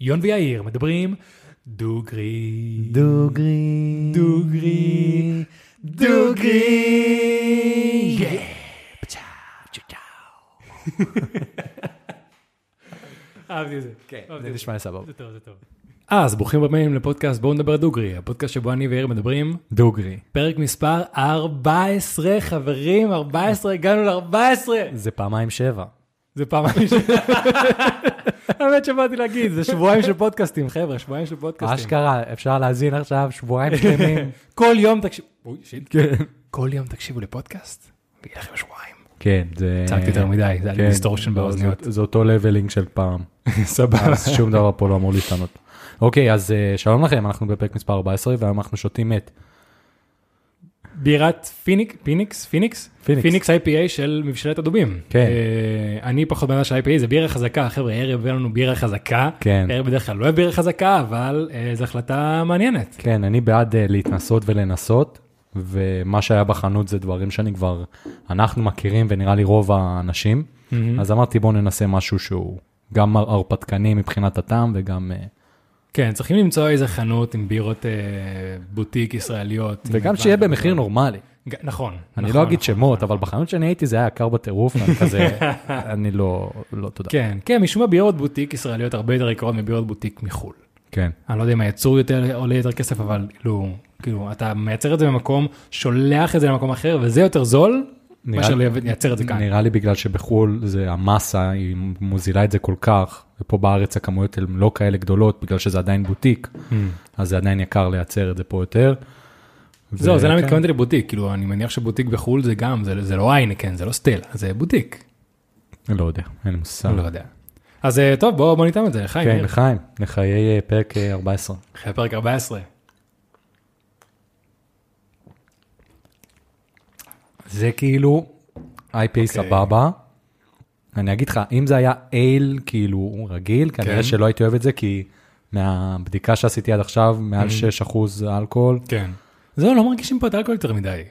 יון ויאיר מדברים דוגרי. דוגרי. דוגרי. דוגרי. אהבתי את זה. כן, זה נשמע לי סבבה. זה טוב, זה טוב. אז ברוכים הבאים לפודקאסט בואו נדבר דוגרי, הפודקאסט שבו אני ויאיר מדברים. דוגרי. פרק מספר 14 חברים, 14, הגענו ל-14. זה פעמיים שבע. זה פעמיים ש... האמת שבאתי להגיד, זה שבועיים של פודקאסטים, חבר'ה, שבועיים של פודקאסטים. אשכרה, אפשר להאזין עכשיו שבועיים שלמים. כל יום תקשיבו, אוי shit, כן. כל יום תקשיבו לפודקאסט, ויהיה לכם שבועיים. כן, זה... צעקתי יותר מדי, זה היה לי כן, distortion לא, באוזניות. זה- auto leveling של פעם. סבבה. אז שום דבר פה לא אמור להשתנות. אוקיי, אז אה, שלום לכם, אנחנו בפרק מספר 14, והיום אנחנו שותים את בירת פיניק, Phoenix, Phoenix? Phoenix. Phoenix IPA של מבשלת הדובים. כן. אה, אני פחות בן של IPA, זה בירה חזקה, חבר'ה, הערב הביא לנו בירה חזקה. כן. הערב בדרך כלל לא אוהב בירה חזקה, אבל אה, זו החלטה מעניינת. כן, אני בעד uh, להתנסות ולנסות, ומה שהיה בחנות זה דברים שאני כבר, אנחנו מכירים ונראה לי רוב האנשים, אז אמרתי בוא ננסה משהו שהוא גם הר- הרפתקני מבחינת הטעם וגם, uh, כן, צריכים למצוא איזה חנות עם בירות אה, בוטיק ישראליות. וגם שיהיה במחיר. נורמלי. ג- נכון. אני נכון, לא אגיד נכון, שמות, נכון. אבל בחנות שאני הייתי זה היה יקר בטירוף, ואני כזה, אני לא, לא תודה. כן, כן, משום מה בירות בוטיק ישראליות הרבה יותר יקרות מבירות בוטיק מחו"ל. כן, אני לא יודע אם הייצור יותר עולה יותר כסף, אבל כאילו, כאילו, אתה מייצר את זה במקום, שולח את זה למקום אחר, וזה יותר זול, מאשר לייצר את זה כאן. נראה לי בגלל שבחו"ל זה המסה, היא מוזילה את זה כל כך, ופה בארץ הכמויות הן לא כאלה גדולות, בגלל שזה עדיין בוטיק, Mm. אז זה עדיין יקר לייצר את זה פה יותר. זהו, זה למה. התכוונתי לבוטיק, כאילו, אני מניח שבוטיק בחו"ל זה גם, זה לא איינקן, זה לא סטלה, זה בוטיק. לא יודע, אין לי מושג. לא יודע. אז אה, טוב, בואו ניתן את זה, לחיים. כן. לחיים, לחיי אה, פרק אה, 14. אחרי פרק 14. זה כאילו IPA סבבה. אני אגיד לך, אם זה היה אייל כאילו רגיל, כן. כנראה שלא הייתי אוהב את זה, כי מהבדיקה שעשיתי עד עכשיו, מעל 6% אלכוהול. כן. זהו, לא מרגישים פה את האלכוהול יותר מדי.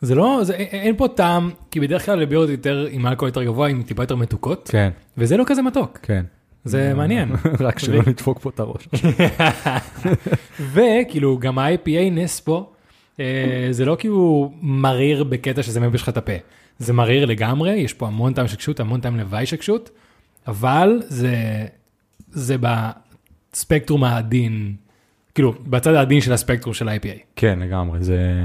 זה לא, זה, אין- פה טעם, כי בדרך כלל לבירות יותר עם אלכוהול יותר גבוה, עם טיפה יותר מתוקות, כן, וזה לא כזה מתוק. כן. זה מעניין. רק שלא נדפוק פה את הראש. וכאילו, גם ה-IPA נס פה, זה לא כאילו מריר בקטע שזה מייבש לך את הפה. זה מריר לגמרי, יש פה המון טעם של קשות, המון טעם לוואי של קשות, אבל זה, זה בספקטרום העדין, כאילו, בצד העדין של הספקטרום של ה-IPA. כן, לגמרי, זה...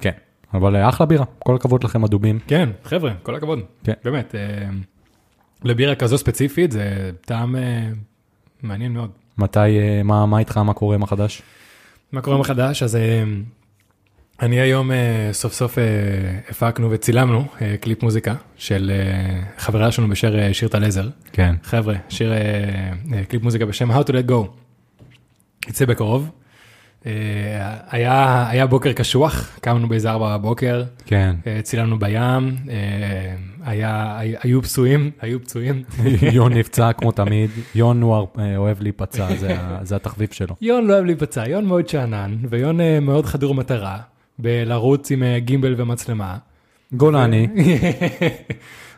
כן. אבל אה, אחלה בירה, כל הכבוד לכם הדובים. כן, חבר'ה, כל הכבוד. כן. באמת, אה, לבירה כזו ספציפית זה טעם אה, מעניין מאוד. מתי, אה, מה מה איתך, מה קורה, מה חדש? מה קורה מחדש? אז אה, אני היום אה, סוף סוף אה, הפקנו וצילמנו אה, קליפ מוזיקה של חברה שלנו אה, שיר טלזר. כן. חבר'ה, שיר, קליפ מוזיקה בשם How to let go. יצא בקרוב. היה, היה בוקר קשוח, קמנו באיזה ארבע בבוקר, כן. צילמנו בים, היה, היו פצועים, היו פצועים. יון נפצע כמו תמיד, יון הוא אוהב להיפצע, זה זה התחביב שלו. יון לא אוהב להיפצע, יון מאוד שאנן, ויון מאוד חדור מטרה, בלרוץ עם אה, גימבל ומצלמה. גולני,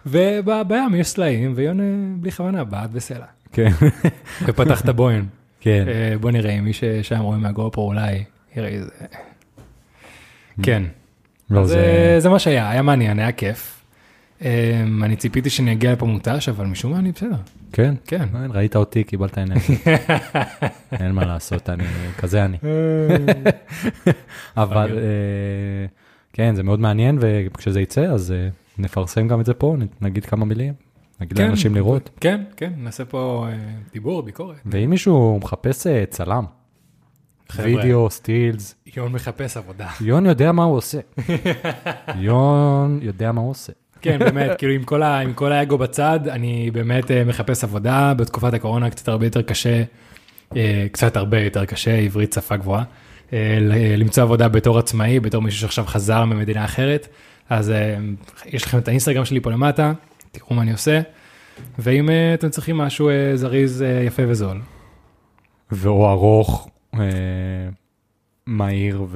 ובים יש סלעים, ויון אה, בלי כוונה בעט בסלע. כן. ופתח את הבוין. כן. אה, בוא נראה, מי ששם רואה מהגופרו אולי, יראה איזה... כן, לא, זה... אה, זה מה שהיה, היה מעניין, היה כיף. אה, אני ציפיתי שאני אגיע לפה מותש, אבל משום מה אני בסדר. כן. כן. אין, ראית אותי, קיבלת אנרגיה. אין מה לעשות, אני, כזה אני. אבל אוקיי. אה, כן, זה מאוד מעניין, וכשזה יצא, אז אה, נפרסם גם את זה פה, נגיד כמה מילים, נגיד כן. לאנשים לראות. כן, כן, נעשה פה אה, דיבור, ביקורת. ואם מישהו מחפש אה, צלם. וידאו, סטילס, יון מחפש עבודה. יון יודע מה הוא עושה. יון יודע מה הוא עושה. כן, באמת, כאילו עם כל, ה, עם כל האגו בצד, אני באמת אה, מחפש עבודה, בתקופת הקורונה קצת הרבה יותר קשה, אה, קצת הרבה יותר קשה, עברית שפה גבוהה, אה, למצוא עבודה בתור עצמאי, בתור מישהו שעכשיו חזר ממדינה אחרת, אז יש לכם את האינסטגרם שלי פה למטה, תראו מה אני עושה, ואם אתם צריכים משהו זריז, יפה וזול. והוא ארוך, מהיר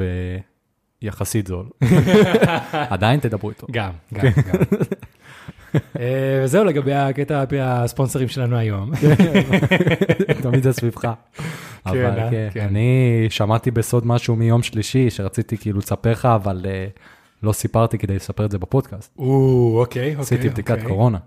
ויחסית זול. עדיין תדברו איתו. גם, גם, גם. אה, וזהו לגבי הקטע הספונסרים שלנו היום. תמיד זה סביבך. אה, אבל כן, כן. אני שמעתי בסוד משהו מיום שלישי שרציתי כאילו לספר לך, אבל אה, לא סיפרתי כדי לספר את זה בפודקאסט. או, אוקיי, אוקיי. עשיתי בדיקת אוקיי. קורונה.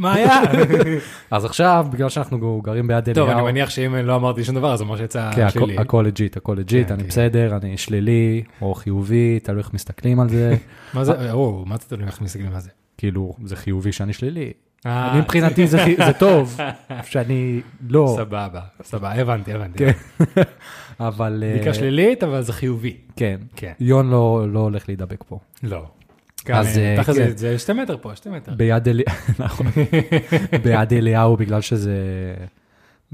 מה היה? אז עכשיו, בגלל שאנחנו גרים ביד טוב, אליהו, אני מניח שאם לא אמרתי שום דבר, אז אומר שיצא כן, שלילי. הכל- הכל legit, הכל legit, כן, אני כן. בסדר, אני שלילי או חיובי, תלוי איך מסתכלים על זה. מה זה? או, מה אתה תלוי איך מסתכלים על זה? כאילו, זה חיובי שאני שלילי. אה, אני מבחינתי זה זה טוב, שאני לא, סבבה, סבבה, הבנתי, הבנתי. כן. אבל... אה, בדיקה שלילית, אבל זה חיובי. כן, כן. יון לא לא הולך להידבק פה. לא. אז, אה, ככה כן. זה- שתי מטר פה, שתי מטר. ביד אלי- נכון. ביד אליהו, בגלל שזה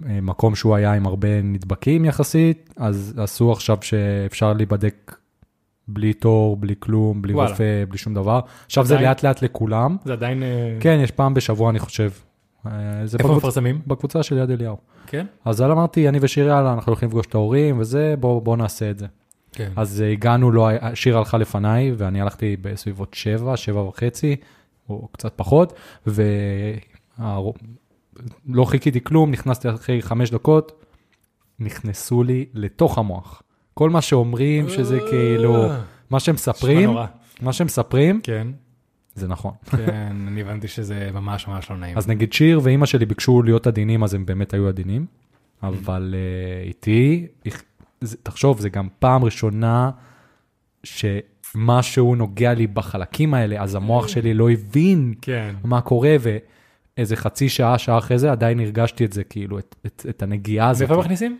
אה, מקום שהוא היה עם הרבה נדבקים יחסית, אז עשו עכשיו שאפשר להיבדק בלי תור, בלי כלום, בלי וואלה. רופא, בלי שום דבר. עכשיו זה? לאט לאט לכולם. זה עדיין... אה, כן, יש פעם בשבוע, אני חושב. איפה מפרסמים? בקבוצה של יד אליהו. כן? אז אמרתי, אני ושיר, יאללה, אנחנו הולכים לפגוש את ההורים וזה, בואו בוא נעשה את זה. כן. אז אה, הגענו, לא, שיר הלכה לפניי, ואני הלכתי בסביבות שבע, שבע וחצי, או קצת פחות, ולא לא חיכיתי כלום, נכנסתי אחרי חמש דקות, נכנסו לי לתוך המוח. כל מה שאומרים שזה כאילו, מה שהם נשמע מספרים, נורא. מה שהם מספרים, כן, זה נכון. כן, אני הבנתי שזה ממש ממש לא נעים. אז נגיד שיר ואימא שלי ביקשו להיות עדינים, אז הם באמת היו עדינים, אבל uh, איתי, זה- תחשוב, זה גם פעם ראשונה שמשהו נוגע לי בחלקים האלה, אז המוח שלי לא הבין כן. מה קורה, ואיזה חצי שעה, שעה אחרי זה, עדיין הרגשתי את זה, כאילו, את, את, את הנגיעה הזאת. ואיפה מכניסים?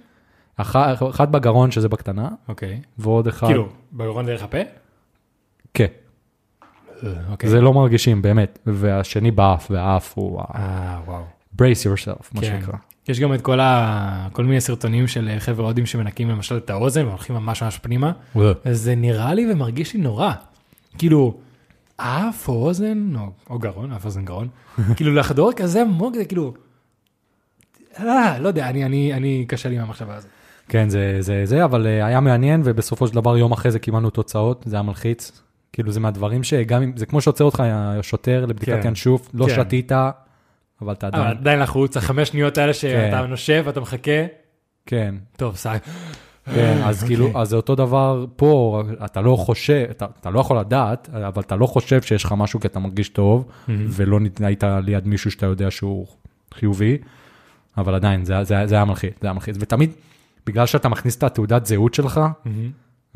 אח- אחד בגרון, שזה בקטנה, אוקיי. ועוד אחד... כאילו, בגרון דרך הפה? כן, אוקיי. זה לא מרגישים, באמת. והשני באף, והאף הוא אה, וואו. brace yourself, מה כן. שנקרא. יש גם את כל, ה... כל מיני סרטונים של חבר'ה הודים שמנקים למשל את האוזן והולכים ממש ממש פנימה, זה נראה לי ומרגיש לי נורא. כאילו, אף או אוזן, או, או גרון, אף אוזן גרון, כאילו לחדור כזה עמוק, זה כאילו, אה, לא יודע, אני, אני, אני קשה לי עם המחשבה הזאת. כן, זה זה, זה, אבל אה, היה מעניין, ובסופו של דבר יום אחרי זה קיבלנו תוצאות, זה היה מלחיץ. כאילו זה מהדברים שגם אם, זה כמו שעוצר אותך השוטר לבדיקת כן. ינשוף, לא כן. שתית, אבל אתה אבל עדיין, עדיין לחוץ, החמש שניות האלה שאתה נושב ואתה מחכה, כן, טוב, סע. כן, אז כאילו, אז זה אותו דבר פה, אתה לא חושב, אתה, אתה לא יכול לדעת, אבל אתה לא חושב שיש לך משהו כי אתה מרגיש טוב, ולא היית ליד מישהו שאתה יודע שהוא חיובי, אבל עדיין, זה, זה, זה היה מלחיץ, זה היה מלחיץ, ותמיד, בגלל שאתה מכניס את התעודת זהות שלך,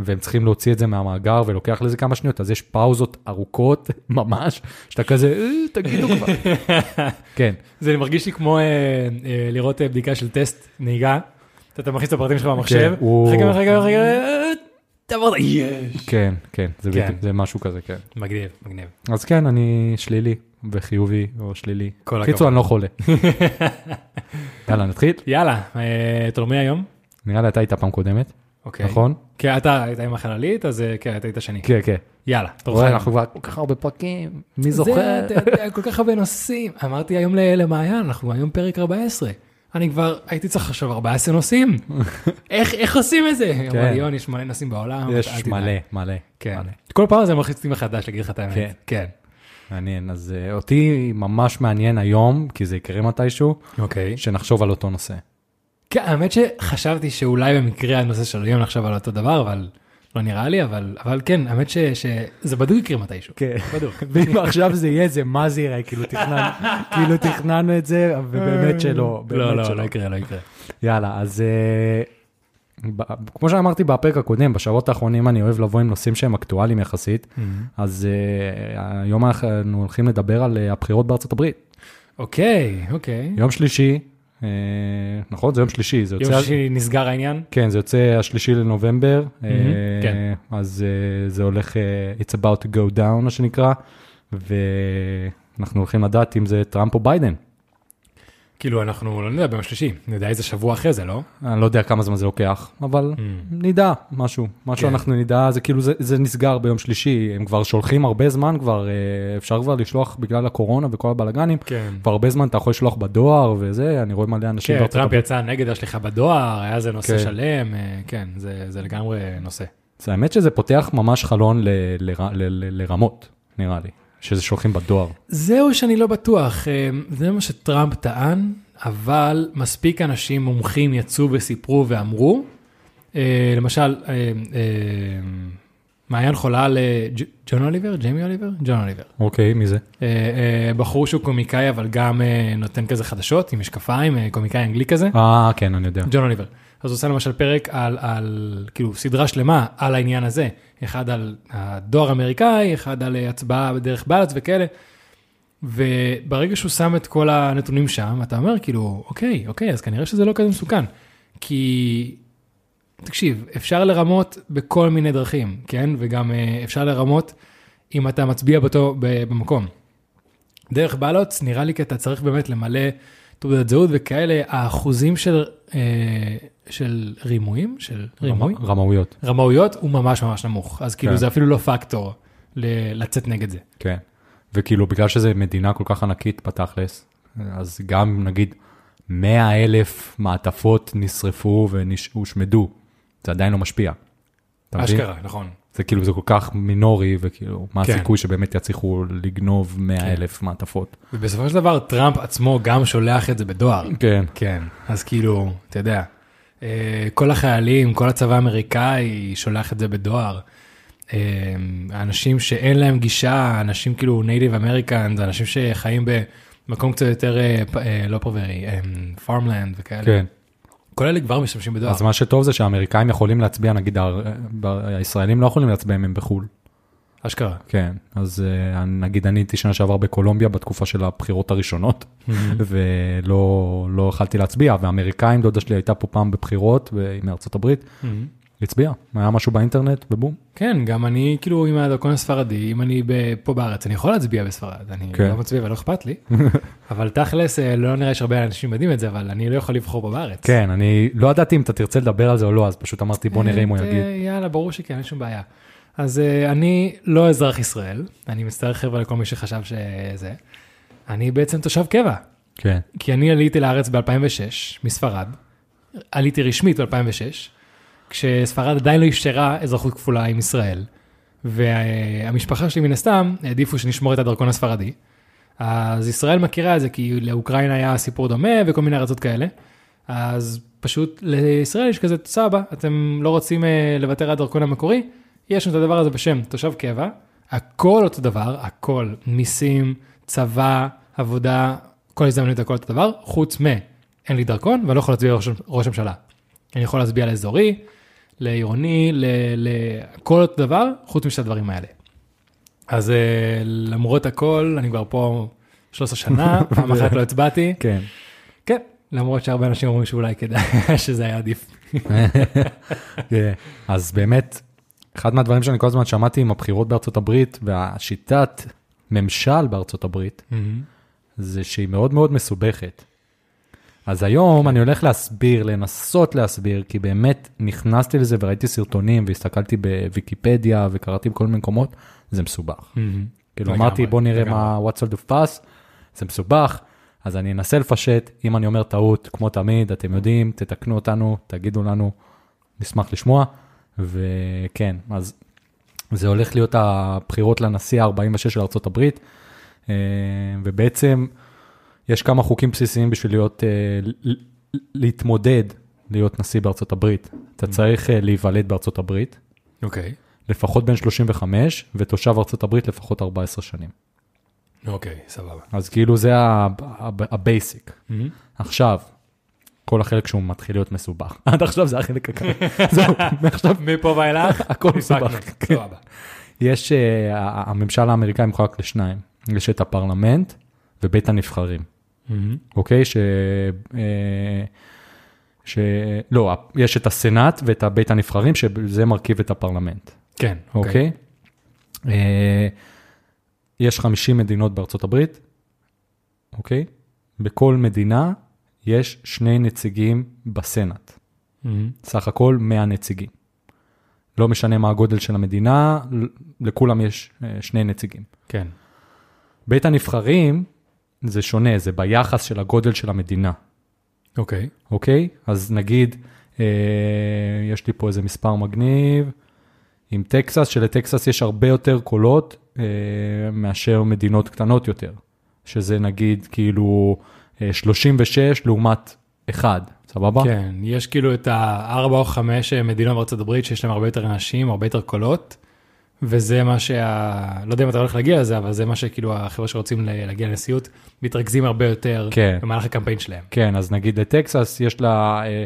והם צריכים להוציא את זה מהמאגר ולוקח לזה כמה שניות, אז יש פאוזות ארוכות ממש, שאתה כזה, "אה, תגידו כבר. כן, זה מרגיש לי כמו אה, אה, לראות בדיקה של טסט נהיגה, אתה- מכניס את הפרטים שלך במחשב, רגע, רגע, רגע, תעבור, יש. כן, כן, זה, כן. בדיוק, זה משהו כזה, כן. מגניב, מגניב. אז כן, אני שלילי וחיובי או שלילי. כל קיצור, הכבוד. אני לא חולה. יאללה, נתחיל? יאללה, תורמי היום? נראה לי אתה היית פעם קודמת, אוקיי. נכון? כן, אתה היית עם החללית, אז אה, כן, אתה היית שני. כן, כן. יאללה, תורך. רואה. אנחנו כבר כל כך הרבה פרקים, מי זה, זוכר? אתה יודע, כל כך הרבה נושאים. אמרתי היום למעיין, אנחנו היום פרק 14. אני כבר הייתי צריך לחשוב 14 נושאים. איך איך עושים את זה? אמרה לי, יון, יש מלא נושאים בעולם. יש תדאג." מלא, מלא. כן. מלא. כל פעם זה מלחיץ אותי מחדש, להגיד לך את האמת. כן. כן. מעניין, אז אה, אותי ממש מעניין היום, כי זה יקרה מתישהו, אוקיי. שנחשוב על אותו נושא. כן, האמת שחשבתי שאולי במקרה הנושא של היום נחשב על אותו דבר, אבל לא נראה לי, אבל אבל כן, האמת ש- שזה בדוק יקרה מתישהו. כן. בדוק. ואם עכשיו זה יהיה, זה מה זה יראה, כאילו תכנן- כאילו תכננו את זה, ובאמת שלא. לא, באמת לא, שלא. לא יקרה, לא יקרה. יאללה, אז אה, ב- כמו שאמרתי בפרק הקודם, בשבועות האחרונים אני אוהב לבוא עם נושאים שהם אקטואליים יחסית, אז אה, היום אנחנו הולכים לדבר על אה, הבחירות בארצות הברית. אוקיי, אוקיי. יום שלישי, נכון? זה יום שלישי, זה יוצא... יום שישי נסגר העניין? כן, זה יוצא השלישי לנובמבר, אה, כן. אז אה, זה הולך, אה, it's about to go down, מה שנקרא, ואנחנו הולכים לדעת אם זה טראמפ או ביידן. כאילו, אנחנו לא נדע ביום שלישי, נדע איזה שבוע אחרי זה, לא? אני לא יודע כמה זמן זה לוקח, אבל נדע משהו, משהו כן. אנחנו נדע, זה כאילו, זה, זה נסגר ביום שלישי, הם כבר שולחים הרבה זמן כבר, אה, אפשר כבר לשלוח בגלל הקורונה וכל הבלגנים, כן. כבר הרבה זמן אתה יכול לשלוח בדואר וזה, אני רואה מלא אנשים כן, טראמפ. יצא נגד השליחה בדואר, היה זה נושא כן. שלם, אה, כן, זה זה לגמרי נושא. זה האמת שזה פותח ממש חלון ל, ל, ל, ל, לרמות, נראה לי. שזה שולחים בדואר. זהו שאני לא בטוח, אה, זה מה שטראמפ טען, אבל מספיק אנשים מומחים יצאו וסיפרו ואמרו, אה, למשל, אה, מעיין חולה על ג'ון אוליבר, ג'יימי אוליבר? ג'ון אוליבר. אוקיי, מי זה? אה, אה, בחור שהוא קומיקאי אבל גם אה, נותן כזה חדשות עם משקפיים, קומיקאי אנגלי כזה, אה, כן, אני יודע. ג'ון אוליבר. אז הוא עושה למשל פרק על, על, כאילו, סדרה שלמה על העניין הזה. אחד על הדואר האמריקאי, אחד על הצבעה בדרך בל"צ וכאלה. וברגע שהוא שם את כל הנתונים שם, אתה אומר כאילו, אוקיי, אוקיי, אז כנראה שזה לא כזה מסוכן. כי, תקשיב, אפשר לרמות בכל מיני דרכים, כן? וגם אה, אפשר לרמות אם אתה מצביע באותו, ב- במקום. דרך בלוץ, נראה לי כי אתה צריך באמת למלא תעודת זהות וכאלה, האחוזים של, אה, של רימויים, של רימוי, רמ- רמאויות. רמאויות, הוא ממש ממש נמוך. אז כאילו כן. זה אפילו לא פקטור לצאת נגד זה. כן. וכאילו, בגלל שזו מדינה כל כך ענקית בתכלס, אז גם נגיד 100 אלף מעטפות נשרפו והושמדו, זה עדיין לא משפיע. אשכרה, נכון. זה כאילו, זה כל כך מינורי, וכאילו, מה כן. הסיכוי שבאמת יצליחו לגנוב 100 אלף מעטפות? ובסופו של דבר טראמפ עצמו גם שולח את זה בדואר. כן. כן, אז כאילו, אתה יודע, אה, כל החיילים, כל הצבא האמריקאי שולח את זה בדואר. אה, אנשים שאין להם גישה, אנשים כאילו Native American, זה אנשים שחיים במקום קצת יותר, אה, לא פרברי, farmland וכאלה. כן. כל אלה כבר משתמשים בדואר. אז מה שטוב זה שהאמריקאים יכולים להצביע, נגיד הישראלים לא יכולים להצביע אם הם בחו"ל. אשכרה. כן, אז אה, נגיד אני הייתי שנה שעבר בקולומביה בתקופה של הבחירות הראשונות, ולא לא יכלתי להצביע, והאמריקאים, דודה שלי הייתה פה פעם בבחירות, והיא מארצות הברית, הצביעה, היה משהו באינטרנט, ובום. כן, גם אני כאילו עם הדרכון הספרדי, אם אני פה בארץ, אני יכול להצביע בספרד, אני כן. לא מצביע ולא אכפת לי, אבל תכלס, אה, לא נראה שהרבה אנשים יודעים את זה, אבל אני לא יכול לבחור פה בארץ. כן, אני לא ידעתי אם אתה תרצה לדבר על זה או לא, אז פשוט אמרתי בוא נראה אם הוא אה, יגיד. יאללה, ברור שכן, אין שום בעיה. אז אה, אני לא אזרח ישראל, אני מצטער חבר'ה לכל מי שחשב שזה. אני בעצם תושב קבע, כן, כי אני עליתי לארץ ב-2006 מספרד, עליתי רשמית ב-2006, כשספרד עדיין לא אפשרה אזרחות כפולה עם ישראל, והמשפחה שלי מן הסתם העדיפו שנשמור את הדרכון הספרדי. אז ישראל מכירה את זה כי לאוקראינה היה סיפור דומה וכל מיני ארצות כאלה. אז פשוט לישראל יש כזה סבא, אתם לא רוצים אה, לוותר על הדרכון המקורי, יש לנו את הדבר הזה בשם תושב קבע, הכל אותו דבר, הכל, מיסים, צבא, עבודה, כל הזדמנות הכל אותו דבר, חוץ מ... אין לי דרכון ואני לא יכול להצביע ראש, ראש הממשלה. אני יכול להצביע לאזורי, לעירוני, לכל דבר, חוץ משתי הדברים האלה. אז אה, למרות הכל, אני כבר פה 13 שנה, פעם אחת לא הצבעתי. כן. כן, למרות שהרבה אנשים אומרים שאולי כדאי שזה היה עדיף. כן. אז באמת, אחד מהדברים שאני כל הזמן שמעתי עם הבחירות בארצות הברית והשיטת ממשל בארצות הברית, זה שהיא מאוד מאוד מסובכת. אז היום אני הולך להסביר, לנסות להסביר, כי באמת נכנסתי לזה וראיתי סרטונים והסתכלתי בוויקיפדיה וקראתי בכל מיני מקומות, זה מסובך. כאילו לגמרי, אמרתי בוא נראה לגמרי. מה what's all the fuss, זה מסובך, אז אני אנסה לפשט, אם אני אומר טעות, כמו תמיד, אתם יודעים, תתקנו אותנו, תגידו לנו, נשמח לשמוע, וכן, אז זה הולך להיות הבחירות לנשיא ה-46 של ארה"ב, ובעצם יש כמה חוקים בסיסיים בשביל להיות, אה, להתמודד להיות נשיא בארצות הברית. אתה צריך אה, להיוולד בארצות הברית, אוקיי, לפחות בן 35, ותושב ארצות הברית לפחות 14 שנים. אוקיי, סבבה. אז כאילו זה ה basic. עכשיו, כל החלק שהוא מתחיל להיות מסובך. עד עכשיו זה החלק הקל. זהו, מעכשיו מפה ואילך, הכל מסובך. יש, אה, הממשל האמריקאי מחולק לשניים. יש את הפרלמנט ובית הנבחרים, אוקיי? ש... אה, ש... לא, יש את הסנאט ואת הבית הנבחרים, שזה מרכיב את הפרלמנט, כן, אוקיי? אה, יש 50 מדינות בארצות הברית, אוקיי? בכל מדינה יש שני נציגים בסנאט. סך הכל 100 נציגים. לא משנה מה הגודל של המדינה, לכולם יש אה, שני נציגים. כן, בית הנבחרים זה שונה, זה ביחס של הגודל של המדינה, אוקיי. אוקיי? אז נגיד, אה, יש לי פה איזה מספר מגניב, עם טקסס, שלטקסס יש הרבה יותר קולות אה, מאשר מדינות קטנות יותר, שזה נגיד כאילו אה, 36 לעומת 1, סבבה? כן, יש כאילו את הארבע או חמש מדינות בארצות הברית שיש להם הרבה יותר אנשים, הרבה יותר קולות, וזה מה שה... לא יודע אם אתה הולך להגיע לזה, אבל זה מה שכאילו החבר'ה שרוצים להגיע לנשיאות, מתרכזים הרבה יותר כן. במהלך הקמפיין שלהם. כן, אז נגיד לטקסס יש לה, אה,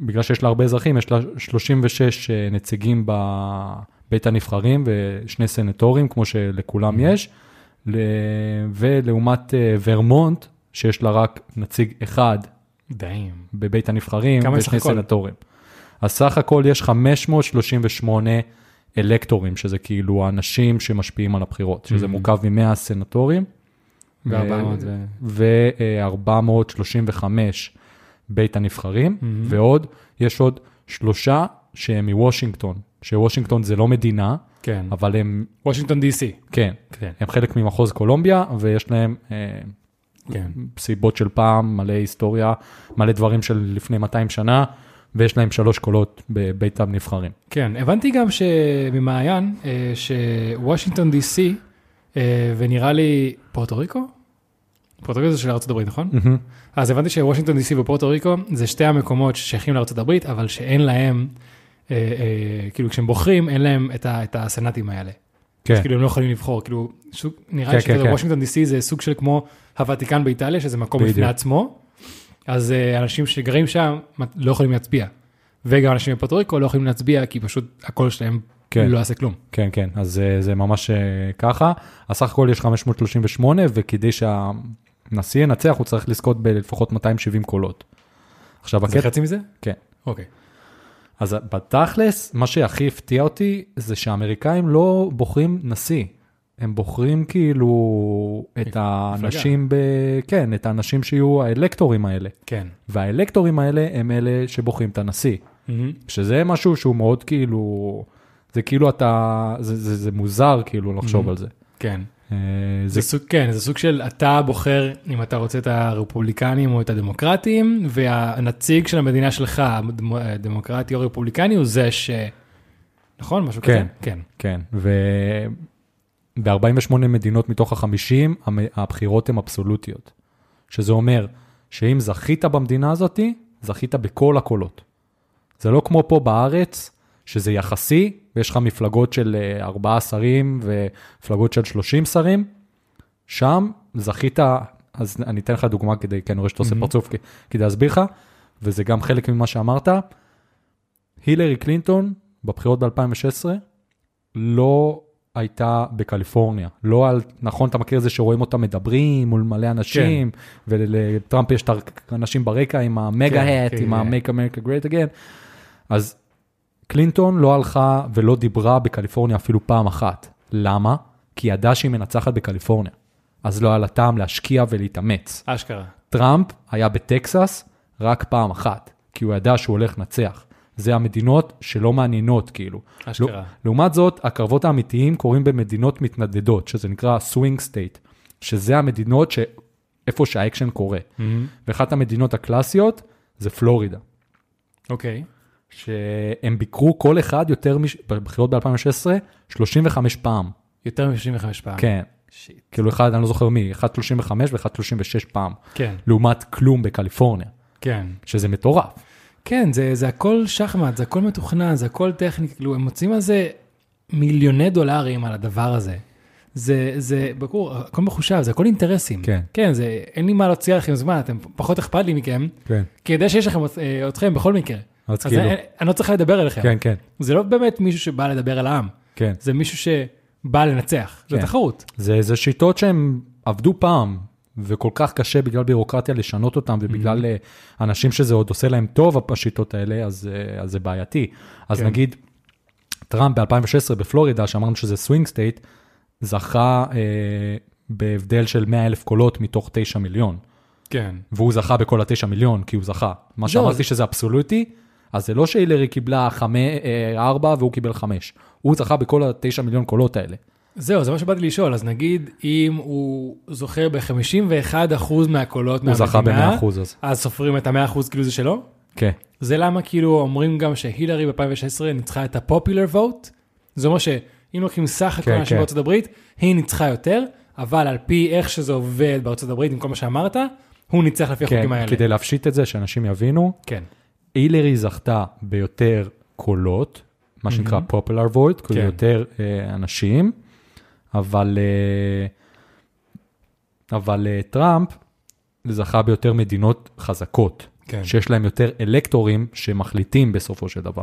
בגלל שיש לה הרבה אזרחים, יש לה 36 אה, נציגים בבית הנבחרים ושני סנטורים, כמו שלכולם Mm-hmm. יש, ולעומת אה, ורמונט, שיש לה רק נציג אחד דיים. בבית הנבחרים ושני? סנטורים. אז סך הכל יש 538 אלקטורים, שזה כאילו האנשים שמשפיעים על הבחירות, שזה Mhm. מורכב מ-100 סנטורים. ו-400 ו... ו-435 בית הנבחרים, Mhm. ועוד, יש עוד שלושה שהם מוושינגטון, שוושינגטון זה לא מדינה, כן. אבל הם, וושינגטון די.סי. כן, כן. הם חלק ממחוז קולומביה, ויש להם אה, כן. סיבות של פעם, מלא היסטוריה, מלא דברים של לפני 200 שנה, ויש להם שלוש קולות בבית הנבחרים. כן, הבנתי גם שממעיין, אה, שוושינגטון די.סי, אה, ונראה לי פורטו ריקו? פורטו ריקו זה של הברית, נכון? אז הבנתי שוושינגטון די.סי ופורטו ריקו זה שתי המקומות ששייכים הברית, אבל שאין להם, אה, אה, כאילו כשהם בוחרים, אין להם את, ה, את הסנאטים האלה. כן, אז כאילו הם לא יכולים לבחור, כאילו, שוק, נראה כן, לי כן, כן. שוושינגטון די.סי זה סוג של כמו הוותיקן באיטליה, שזה מקום בפני. עצמו, אז אה, אנשים שגרים שם לא יכולים להצביע. וגם אנשים בפורטו ריקו לא יכולים להצביע, כי פשוט הקול שלהם כן. לא יעשה כלום. כן, כן, אז אה, זה ממש אה, ככה. אז סך הכל יש 538, וכדי שהנשיא ינצח, הוא צריך לזכות בלפחות 270 קולות. עכשיו, זה הקטע, חצי מזה? כן. אוקיי. אז בתכלס, מה שהכי הפתיע אותי, זה שהאמריקאים לא בוחרים נשיא. הם בוחרים כאילו את האנשים, ב... כן, את האנשים שיהיו האלקטורים האלה. כן. והאלקטורים האלה הם אלה שבוחרים את הנשיא. מהמם. שזה משהו שהוא מאוד כאילו, זה כאילו אתה, זה, זה, זה מוזר כאילו לחשוב Mhm. על זה. כן. אה, זה זה סוג, כן, זה סוג של אתה בוחר אם אתה רוצה את הרפובליקנים או את הדמוקרטים, והנציג של המדינה שלך, הדמו- הדמוקרטי או הרפובליקני, הוא זה ש... נכון? משהו כן. כזה? כן. כן, וב-48 מדינות מתוך ה-50, הבחירות הן אבסולוטיות. שזה אומר שאם זכית במדינה הזאת, זכית בכל הקולות. זה לא כמו פה בארץ, שזה יחסי, ויש לך מפלגות של אה, ארבעה שרים ומפלגות של 30 שרים. שם זכית, אז אני אתן לך דוגמה כדי, כי אני רואה שאתה עושה. פרצוף כדי להסביר לך, וזה גם חלק ממה שאמרת. הילרי קלינטון בבחירות ב-2016 לא הייתה בקליפורניה. לא על, נכון, אתה מכיר את זה שרואים אותם מדברים מול מלא אנשים, ולטראמפ יש את האנשים ברקע עם המגה כן, כן, עם כן. ה-make America great again. אז קלינטון לא הלכה ולא דיברה בקליפורניה אפילו פעם אחת. למה? כי היא ידעה שהיא מנצחת בקליפורניה. אז לא היה לה טעם להשקיע ולהתאמץ. אשכרה. טראמפ היה בטקסס רק פעם אחת, כי הוא ידע שהוא הולך לנצח. זה המדינות שלא מעניינות, כאילו. אשכרה. לעומת זאת, הקרבות האמיתיים קורים במדינות מתנדנדות, שזה נקרא swing state, שזה המדינות שאיפה שהאקשן קורה. מהמם. ואחת המדינות הקלאסיות זה פלורידה, אוקיי. שהם ביקרו כל אחד יותר, מש... בבחירות ב-2016, 35 פעם. יותר מ-65 פעם. כן, shit. כאילו אחד, אני לא זוכר מי, אחד 35 ואחד 36 פעם, כן, לעומת כלום בקליפורניה, כן. שזה מטורף. כן, זה, זה הכל שחמט, זה הכל מתוכנן, זה הכל טכני, כאילו, הם מוצאים על זה מיליוני דולרים על הדבר הזה. זה, זה, ברור, הכל מחושב, זה הכל אינטרסים. כן. כן, זה, אין לי מה להוציא עליכם זמן, אתם פחות אכפת לי מכם, כן. כי יודע שיש לכם אה, אתכם בכל מקרה. אז כאילו, אני, אני לא צריך לדבר אליכם. כן, כן, זה לא באמת מישהו שבא לדבר על העם, כן. זה מישהו שבא לנצח, זה כן. תחרות. זה, זה שיטות שהם עבדו פעם, וכל כך קשה בגלל בירוקרטיה לשנות אותם, ובגלל אה, אנשים שזה עוד עושה להם טוב, השיטות האלה, אז, אה, אז זה בעייתי. אז כן. נגיד, טראמפ ב-2016 בפלורידה, שאמרנו שזה swing state, זכה אה, בהבדל של 100 אלף קולות מתוך 9 מיליון. כן. והוא זכה בכל ה-9 מיליון, כי הוא זכה. מה זהו, שאמרתי זה- שזה אבסולוטי, אז זה לא שהילרי קיבלה 4 והוא קיבל 5. הוא זכה בכל ה-9 מיליון קולות האלה. זהו, זה מה שבאתי לשאול, אז נגיד אם הוא זוכר ב-51% מהקולות הוא מהמדינה, זכה ב-100 אז. אז סופרים את ה-100% כאילו זה שלו? כן. זה למה כאילו אומרים גם שהילרי ב-2016 ניצחה את הפופולר vote, זה אומר שאם לוקחים סך הכל כן, כן. בארצות הברית, היא ניצחה יותר, אבל על פי איך שזה עובד בארצות הברית, עם כל מה שאמרת, הוא ניצח לפי החוקים כן, האלה. כדי להפשיט את זה, שאנשים יבינו, כן. הילרי זכתה ביותר קולות, מה שנקרא popular vote, כאילו כן. יותר אה, אנשים, אבל, אה, אבל אה, טראמפ זכה ביותר מדינות חזקות, כן. שיש להם יותר אלקטורים שמחליטים בסופו של דבר.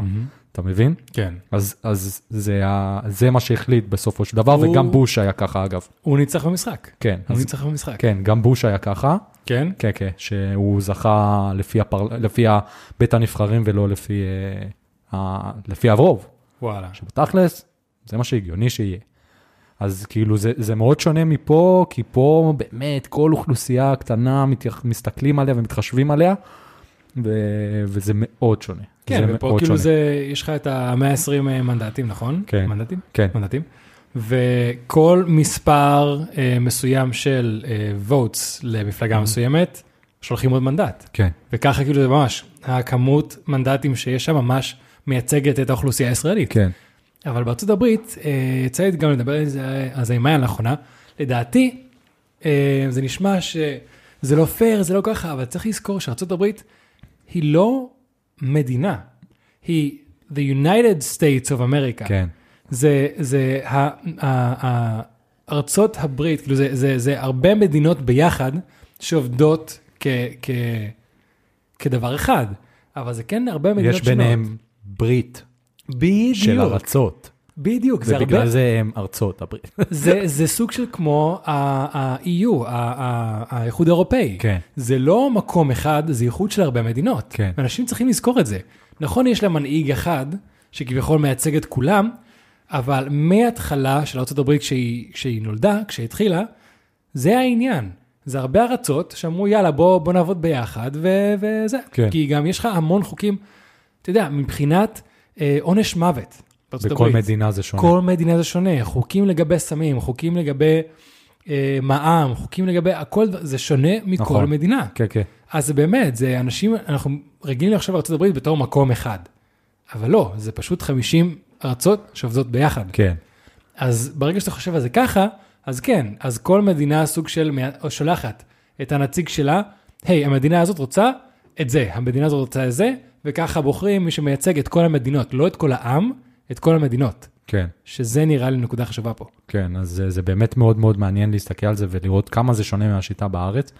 אתה מבין? כן. אז, אז זה, ה, זה מה שהחליט בסופו של דבר, הוא- וגם בוש היה ככה אגב. הוא ניצח במשחק. כן, הוא אז, ניצח במשחק. כן, גם בוש היה ככה. כן? כן, כן, שהוא זכה לפי, הפר... לפי בית הנבחרים ולא לפי, אה. לפי הרוב. וואלה. שבתכלס, זה מה שהגיוני שיהיה. אז כאילו זה, זה מאוד שונה מפה, כי פה באמת כל אוכלוסייה קטנה מתייח... מסתכלים עליה ומתחשבים עליה, ו... וזה מאוד שונה. כן, ופה מאוד כאילו שונה. זה, יש לך את ה-120 מנדטים, נכון? כן. מנדטים? כן, מנדטים. וכל מספר אה, מסוים של אה, votes למפלגה מסוימת, שולחים עוד מנדט. כן, וככה כאילו זה ממש, הכמות מנדטים שיש שם ממש מייצגת את האוכלוסייה הישראלית. כן, אבל בארצות הברית, אה, יצא לי גם לדבר על זה, על זה עם מאיה לאחרונה, לדעתי, אה, זה נשמע שזה לא פייר, זה לא ככה, אבל צריך לזכור שארצות הברית היא לא מדינה, היא the United States of America. כן, זה, זה ה, ה, ה, ארצות הברית, כאילו זה, זה, זה הרבה מדינות ביחד שעובדות כ, כ, כדבר אחד, אבל זה כן הרבה מדינות יש ביניהם ברית בדיוק, של ארצות, בדיוק, זה הרבה, ובגלל זה הם ארצות הברית. זה, זה סוג של כמו ה-EU, האיחוד האירופאי. כן. זה לא מקום אחד, זה איחוד של הרבה מדינות. כן. אנשים צריכים לזכור את זה. נכון, יש לה מנהיג אחד, שכביכול מייצג את כולם, אבל מההתחלה של ארה"ב כשהיא, כשהיא נולדה, כשהיא התחילה, זה העניין. זה הרבה ארצות שאמרו, יאללה, בוא, בוא נעבוד ביחד, ו- וזה. כן. כי גם יש לך המון חוקים, אתה יודע, מבחינת עונש מוות. בכל הברית. מדינה זה שונה. כל מדינה זה שונה, חוקים לגבי סמים, חוקים לגבי אה, מע"מ, חוקים לגבי, הכל זה שונה מכל נכון. מדינה. כן, כן. אז זה באמת, זה אנשים, אנחנו רגילים לחשוב על ארה"ב בתור מקום אחד. אבל לא, זה פשוט 50 ארצות שעובדות ביחד. כן, אז ברגע שאתה חושב על זה ככה, אז כן, אז כל מדינה סוג של, או שולחת את הנציג שלה, היי, המדינה הזאת רוצה את זה, המדינה הזאת רוצה את זה, וככה בוחרים מי שמייצג את כל המדינות, לא את כל העם, את כל המדינות. כן. שזה נראה לי נקודה חשובה פה. כן, אז זה, זה באמת מאוד מאוד מעניין להסתכל על זה ולראות כמה זה שונה מהשיטה בארץ.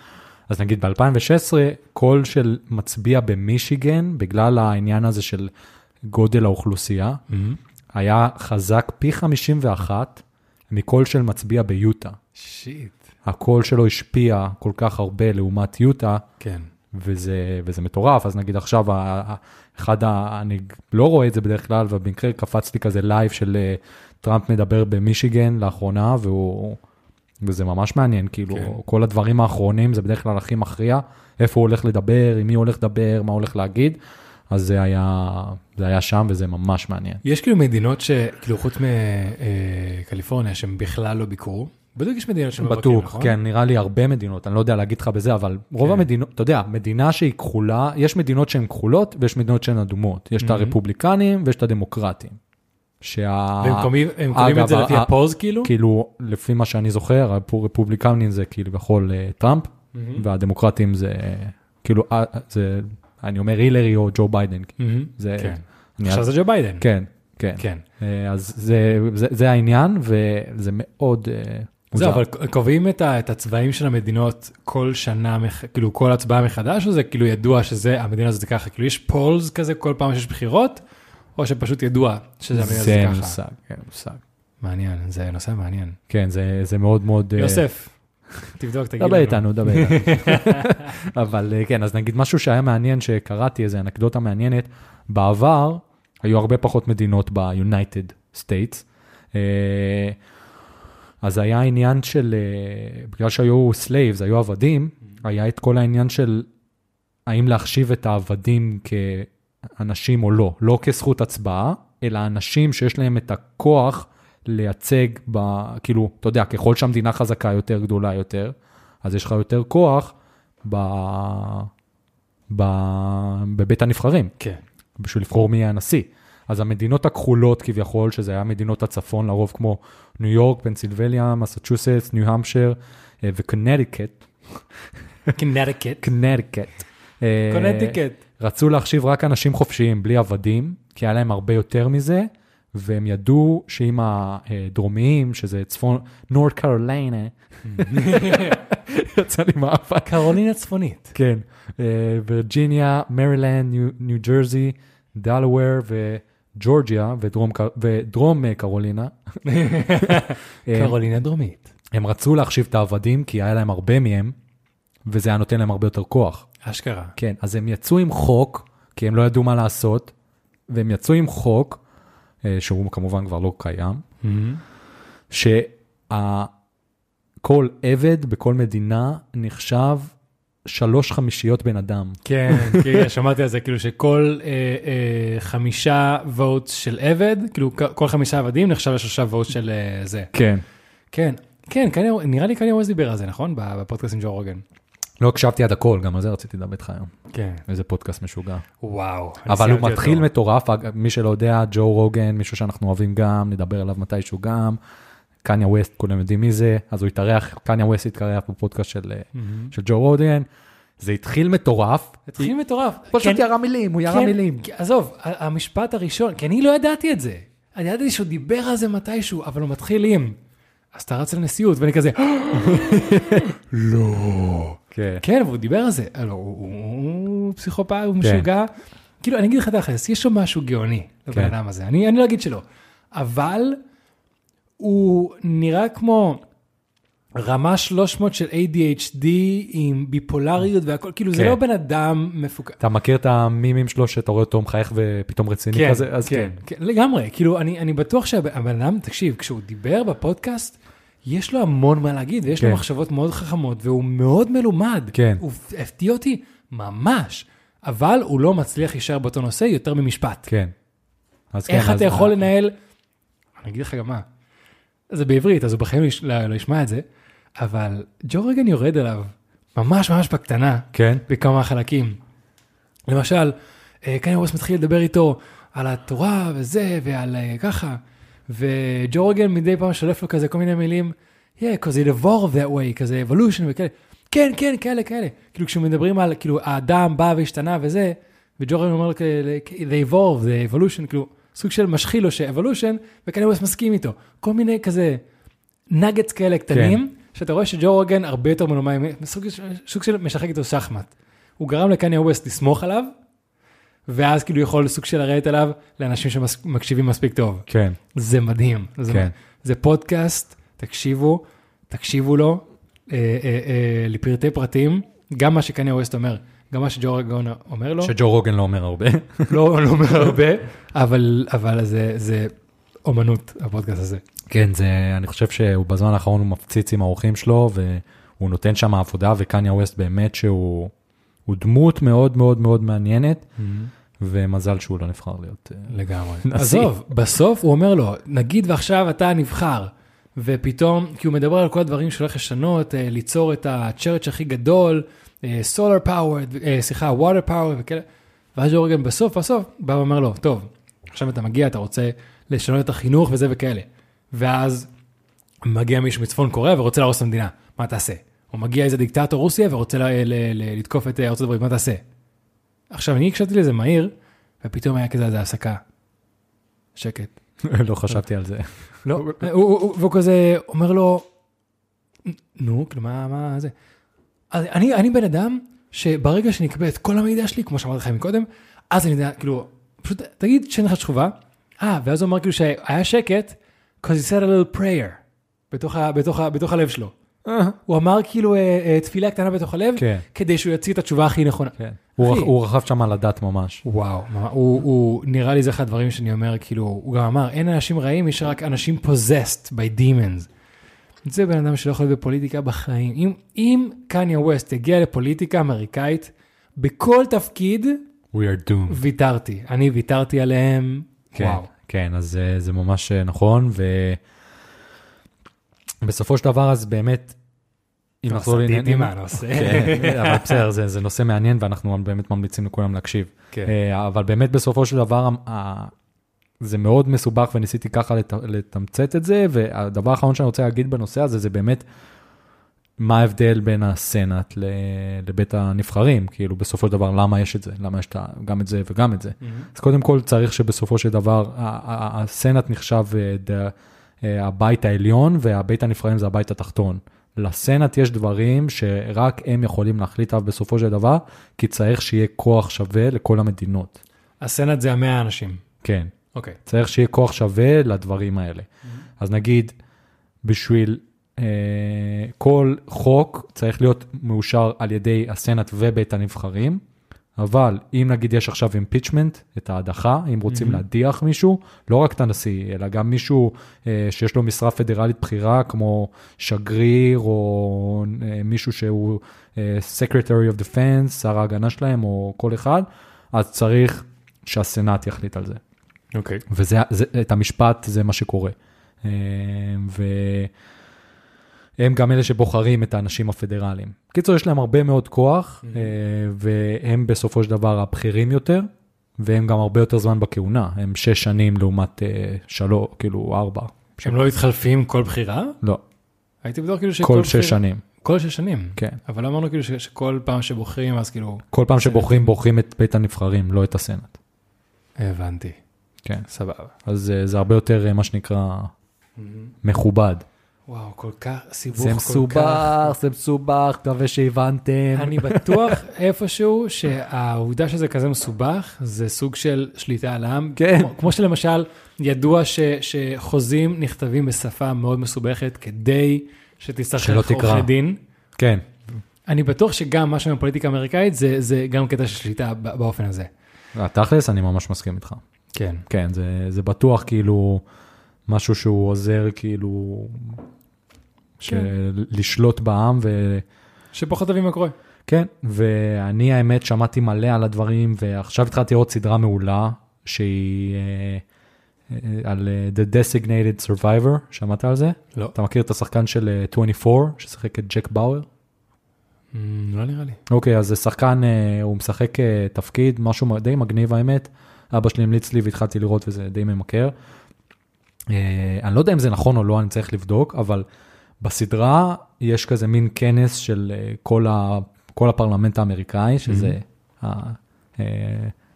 אז נגיד ב-2016, קול של מצביע במישיגן, בגלל העניין הזה של גודל האוכלוסייה, היה חזק פי 51 מקול של מצביע ביוטה. shit. הקול שלו השפיע כל כך הרבה לעומת יוטה, כן. וזה, וזה מטורף. אז נגיד עכשיו, אחד, ה, אני לא רואה את זה בדרך כלל, ובמקרה קפצתי כזה live של אה, טראמפ מדבר במישיגן לאחרונה, והוא, וזה ממש מעניין, כאילו, כן. כן. כל הדברים האחרונים זה בדרך כלל הכי מכריע, איפה הוא הולך לדבר, עם מי הוא הולך לדבר, מה הוא הולך להגיד, אז זה היה, זה היה שם וזה ממש מעניין. יש כאילו מדינות שכאילו חוץ מקליפורניה שהם בכלל לא ביקרו, בדיוק יש מדינות שמבקרים, בטוח, נכון? כן, נראה לי הרבה מדינות, אני לא יודע להגיד לך בזה, אבל רוב כן. המדינות, אתה יודע, מדינה שהיא כחולה, יש מדינות שהן כחולות ויש מדינות שהן אדומות. יש את הרפובליקנים ויש את הדמוקרטים. שה... והם קובעים את זה לפי הפולס כאילו? כאילו, לפי מה שאני זוכר, הרפובליקנים זה כאילו בכל אה, טראמפ, והדמוקרטים זה כאילו, אה, זה, אני אומר הילרי או ג'ו ביידן. מהמם. זה, כן. עכשיו זה ג'ו ביידן. כן, כן. כן. אה, אז זה, זה, זה העניין, וזה מאוד זהו, מוזר. אבל קובעים את ה- את הצבעים של המדינות כל שנה, כאילו כל הצבעה מחדש, או זה כאילו ידוע שזה, המדינה הזאת זה ככה? כאילו יש polls כזה כל פעם שיש בחירות, או שפשוט ידוע שזה המדינה הזאת זה ככה? מושג, כן, מושג. מעניין, זה נושא מעניין. כן, זה, זה מאוד מאוד... אה, יוסף, תבדוק, תגיד לנו. דבר איתנו, דבר איתנו. אבל אה, כן, אז נגיד משהו שהיה מעניין שקראתי, איזה אנקדוטה מעניינת, בעבר היו הרבה פחות מדינות ב-United States. אז היה עניין של, אה, בגלל שהיו slaves, היו עבדים, היה את כל העניין של האם להחשיב את העבדים כאנשים או לא, לא כזכות הצבעה, אלא אנשים שיש להם את הכוח לייצג, ב, כאילו, אתה יודע, ככל שהמדינה חזקה יותר, גדולה יותר, אז יש לך יותר כוח ב, ב, בבית הנבחרים, כן. בשביל לבחור מי יהיה הנשיא. אז המדינות הכחולות כביכול, שזה היה מדינות הצפון, לרוב כמו ניו יורק, פנסילבניה, מסצ'וסטס, ניו המפשר אה, וקונטיקט, קנטיקט. קונטיקט. אה, קונטיקט. רצו להחשיב רק אנשים חופשיים, בלי עבדים, כי היה להם הרבה יותר מזה, והם ידעו שאם הדרומיים, שזה צפון, נורד קרוליינה, יצא לי מאפק. קרולינה צפונית. כן, אה, וירג'יניה, מרילנד, ניו- ניו ג'רזי, דלוור וג'ורג'יה ודרום, ודרום אה, קרולינה. קרולינה דרומית. הם רצו להחשיב את העבדים כי היה להם הרבה מהם, וזה היה נותן להם הרבה יותר כוח. אשכרה. כן, אז הם יצאו עם חוק, כי הם לא ידעו מה לעשות, והם יצאו עם חוק, אה, שהוא כמובן כבר לא קיים, שכל עבד בכל מדינה נחשב שלוש חמישיות בן אדם. כן, כן, שמעתי על זה, כאילו שכל אה, אה, חמישה ווטס של עבד, כאילו כל חמישה עבדים נחשב לשלושה ווטס של אה, זה. כן. כן, כן, קניה, נראה לי קניה ווסט דיבר על זה, נכון? בפודקאסט עם ג'ו רוגן. לא הקשבתי עד הכל, גם על זה רציתי לדבר איתך היום. כן. איזה פודקאסט משוגע. וואו. אבל הוא מתחיל אותו. מטורף, מי שלא יודע, ג'ו רוגן, מישהו שאנחנו אוהבים גם, נדבר עליו מתישהו גם. קניה ווסט, כולם יודעים מי זה, אז הוא התארח, קניה ווסט התארח בפודקאסט של, אה, מהמם. של ג'ו רוגן. זה התחיל מטורף, התחיל מטורף. פשוט כן, ירה מילים, הוא ירה כן, מילים. עזוב, המשפט הראשון, כי אני לא ידעתי את זה. אני ידעתי שהוא דיבר על זה מתישהו, אבל הוא מתחיל עם, אז אתה רץ לנשיאות, ואני כזה, לא. כן. כן, והוא דיבר על זה, לא, הוא, הוא, הוא פסיכופת, הוא משוגע. כאילו, אני אגיד לך תכלס, יש לו משהו גאוני לבן כן. אדם הזה, אני, אני לא אגיד שלא, אבל הוא נראה כמו רמה 300 של ADHD עם ביפולריות והכל, כאילו זה כן. לא בן אדם מפוקד. אתה מכיר את המימים שלו שאתה רואה אותו מחייך ופתאום רציני כן, כזה? אז כן, כן, לגמרי, כאילו אני, אני בטוח שהבן אדם, תקשיב, כשהוא דיבר בפודקאסט, יש לו המון מה להגיד, ויש לו כן. מחשבות מאוד חכמות, והוא מאוד מלומד. כן. הוא הפתיע אותי ממש, אבל הוא לא מצליח להישאר באותו נושא יותר ממשפט. כן. אז כן, איך אז- אתה יכול לנהל, אני אגיד לך גם מה, זה בעברית, אז הוא בחיים לא לא לא ישמע את זה, אבל ג'ו רגן יורד עליו, ממש ממש בקטנה, כן, בכמה חלקים. למשל, אה, קניה ווסט מתחיל לדבר איתו על התורה וזה, ועל אה, ככה, וג'ו רוגן מדי פעם שולף לו כזה כל מיני מילים, yeah, because it evolved that way, כזה evolution וכאלה, כן, כן, כאלה, כאלה. כאילו כשמדברים על, כאילו, האדם בא והשתנה וזה, וג'ו רוגן אומר לו they evolved, the evolution, כאילו, סוג של משחיל לו ש-evolution, וקניה ווסט מסכים איתו. כל מיני כזה נגטס כאלה קטנים, שאתה רואה שג'ו רוגן הרבה יותר מנומי, סוג, סוג של משחק איתו שחמט. הוא גרם לקניה ווסט לסמוך עליו, ואז כאילו יכול סוג של לרדת עליו לאנשים שמקשיבים מספיק טוב. כן, זה מדהים. זה, כן. זה פודקאסט, תקשיבו, תקשיבו לו אה, אה, אה, לפרטי פרטים, גם מה שקניה ווסט אומר, גם מה שג'ו רגון אומר לו, שג'ו רוגן לא אומר הרבה. לא, לא אומר הרבה, אבל, אבל זה, זה אומנות, הפודקאסט הזה. כן, זה, אני חושב שהוא בזמן האחרון הוא מפציץ עם האורחים שלו, והוא נותן שם עבודה, וקניה ווסט באמת שהוא הוא דמות מאוד מאוד מאוד מעניינת, ומזל שהוא לא נבחר להיות... אה, לגמרי. נשיא. עזוב, בסוף הוא אומר לו, נגיד ועכשיו אתה נבחר, ופתאום, כי הוא מדבר על כל הדברים שהולך לשנות, אה, ליצור את הצ'רץ' הכי גדול, סולר פאוור, סליחה, ווטר פאוור וכאלה, ואז ג'ורגן בסוף, בסוף, בא ואומר לו, טוב, עכשיו אתה מגיע, אתה רוצה לשנות את החינוך וזה וכאלה. ואז מגיע מישהו מצפון קוריאה ורוצה להרוס את המדינה, מה תעשה? או מגיע איזה דיקטטור רוסיה ורוצה לתקוף את אה, ארצות הברית, מה תעשה? עכשיו, אני הקשבתי לזה מהיר, ופתאום היה כזה איזה הפסקה. שקט. לא חשבתי על זה. לא, הוא- הוא- הוא- והוא כזה אומר לו, נו, כאילו, מה זה? אני, אני בן אדם שברגע שאני אקבל את כל המידע שלי, כמו שאמרתי לכם מקודם, אז אני יודע, כאילו, פשוט תגיד שאין לך תשובה, אה, ואז הוא אמר כאילו שהיה שקט, because he said a little prayer, בתוך, ה, בתוך, ה, בתוך הלב שלו. הוא אמר כאילו אה, אה, תפילה קטנה בתוך הלב, כן, כדי שהוא יוציא את התשובה הכי נכונה. כן. הוא אחי. רכ- הוא רכב שם על הדת ממש. וואו, הוא, הוא נראה לי זה אחד הדברים שאני אומר, כאילו, הוא גם אמר, אין אנשים רעים, יש רק אנשים possessed by demons. זה בן אדם שלא יכול להיות בפוליטיקה בחיים. אם, אם קניה ווסט יגיע לפוליטיקה אמריקאית, בכל תפקיד We are doomed. ויתרתי. אני ויתרתי עליהם, כן, וואו. כן, אז זה, זה ממש אה, נכון, ובסופו של דבר אז באמת, אם נחזור לעניינים, מהנושא. כן, אבל בסדר, זה, זה נושא מעניין ואנחנו באמת ממליצים לכולם להקשיב. כן. אה, אבל באמת בסופו של דבר, זה מאוד מסובך וניסיתי ככה לת, לתמצת את זה, והדבר האחרון שאני רוצה להגיד בנושא הזה זה באמת מה ההבדל בין הסנאט לבית הנבחרים, כאילו בסופו של דבר למה יש את זה, למה יש את גם את זה וגם את זה. Mm-hmm. אז קודם כל צריך שבסופו של דבר הסנאט נחשב אה, אה, הבית העליון והבית הנבחרים זה הבית התחתון. לסנאט יש דברים שרק הם יכולים להחליט עליו בסופו של דבר, כי צריך שיהיה כוח שווה לכל המדינות. הסנאט זה המאה אנשים. כן. אוקיי. צריך שיהיה כוח שווה לדברים האלה. אז נגיד, בשביל אה, כל חוק צריך להיות מאושר על ידי הסנאט ובית הנבחרים, אבל אם נגיד יש עכשיו אימפיצ'מנט, את ההדחה, אם רוצים Mhm. להדיח מישהו, לא רק את הנשיא, אלא גם מישהו אה, שיש לו משרה פדרלית בכירה, כמו שגריר, או אה, מישהו שהוא אה, Secretary of Defense, שר ההגנה שלהם, או כל אחד, אז צריך שהסנאט יחליט על זה. אוקיי. וזה, זה, את המשפט, זה מה שקורה. אה, והם גם אלה שבוחרים את האנשים הפדרליים. קיצור, יש להם הרבה מאוד כוח, אה, והם בסופו של דבר הבכירים יותר, והם גם הרבה יותר זמן בכהונה. הם שש שנים לעומת אה, שלוש, כאילו ארבע. הם לא מתחלפים כל בחירה? לא, הייתי בטוח כאילו שכל כל בחירה- שש שנים, כל שש שנים. כן. אבל אמרנו כאילו ש- שכל פעם שבוחרים אז כאילו... כל פעם שבוחרים, בוחרים את בית הנבחרים, לא את הסנאט. הבנתי. כן. סבבה. אז אה, זה הרבה יותר, אה, מה שנקרא, מכובד. וואו, כל כך, סיבוך זה כל מסובך, כך. זה מסובך, מקווה שהבנתם. אני בטוח איפשהו שהעובדה שזה כזה מסובך, זה סוג של שליטה על העם. כן. כמו, כמו שלמשל, ידוע ש, שחוזים נכתבים בשפה מאוד מסובכת כדי תקרא. עורכי דין. כן, אני בטוח שגם משהו בפוליטיקה האמריקאית זה, זה גם קטע של שליטה באופן הזה. תכלס, אני ממש מסכים איתך. כן. כן, זה, זה בטוח כאילו משהו שהוא עוזר כאילו של... לשלוט בעם, וכן, שפחות תבין מה קורה. ואני האמת שמעתי מלא על הדברים, ועכשיו התחלתי לראות סדרה מעולה, שהיא אה, אה, על אה, The Designated Survivor, שמעת על זה? לא. אתה מכיר את השחקן של אה, 24, ששיחק את ג'ק באואר? Mm, לא נראה לי. אוקיי, אז זה שחקן, אה, הוא משחק אה, תפקיד, משהו די מגניב האמת. אבא שלי המליץ לי והתחלתי לראות וזה די ממכר. אה, אני לא יודע אם זה נכון או לא, אני צריך לבדוק, אבל בסדרה יש כזה מין כנס של אה, כל, ה, כל הפרלמנט האמריקאי, שזה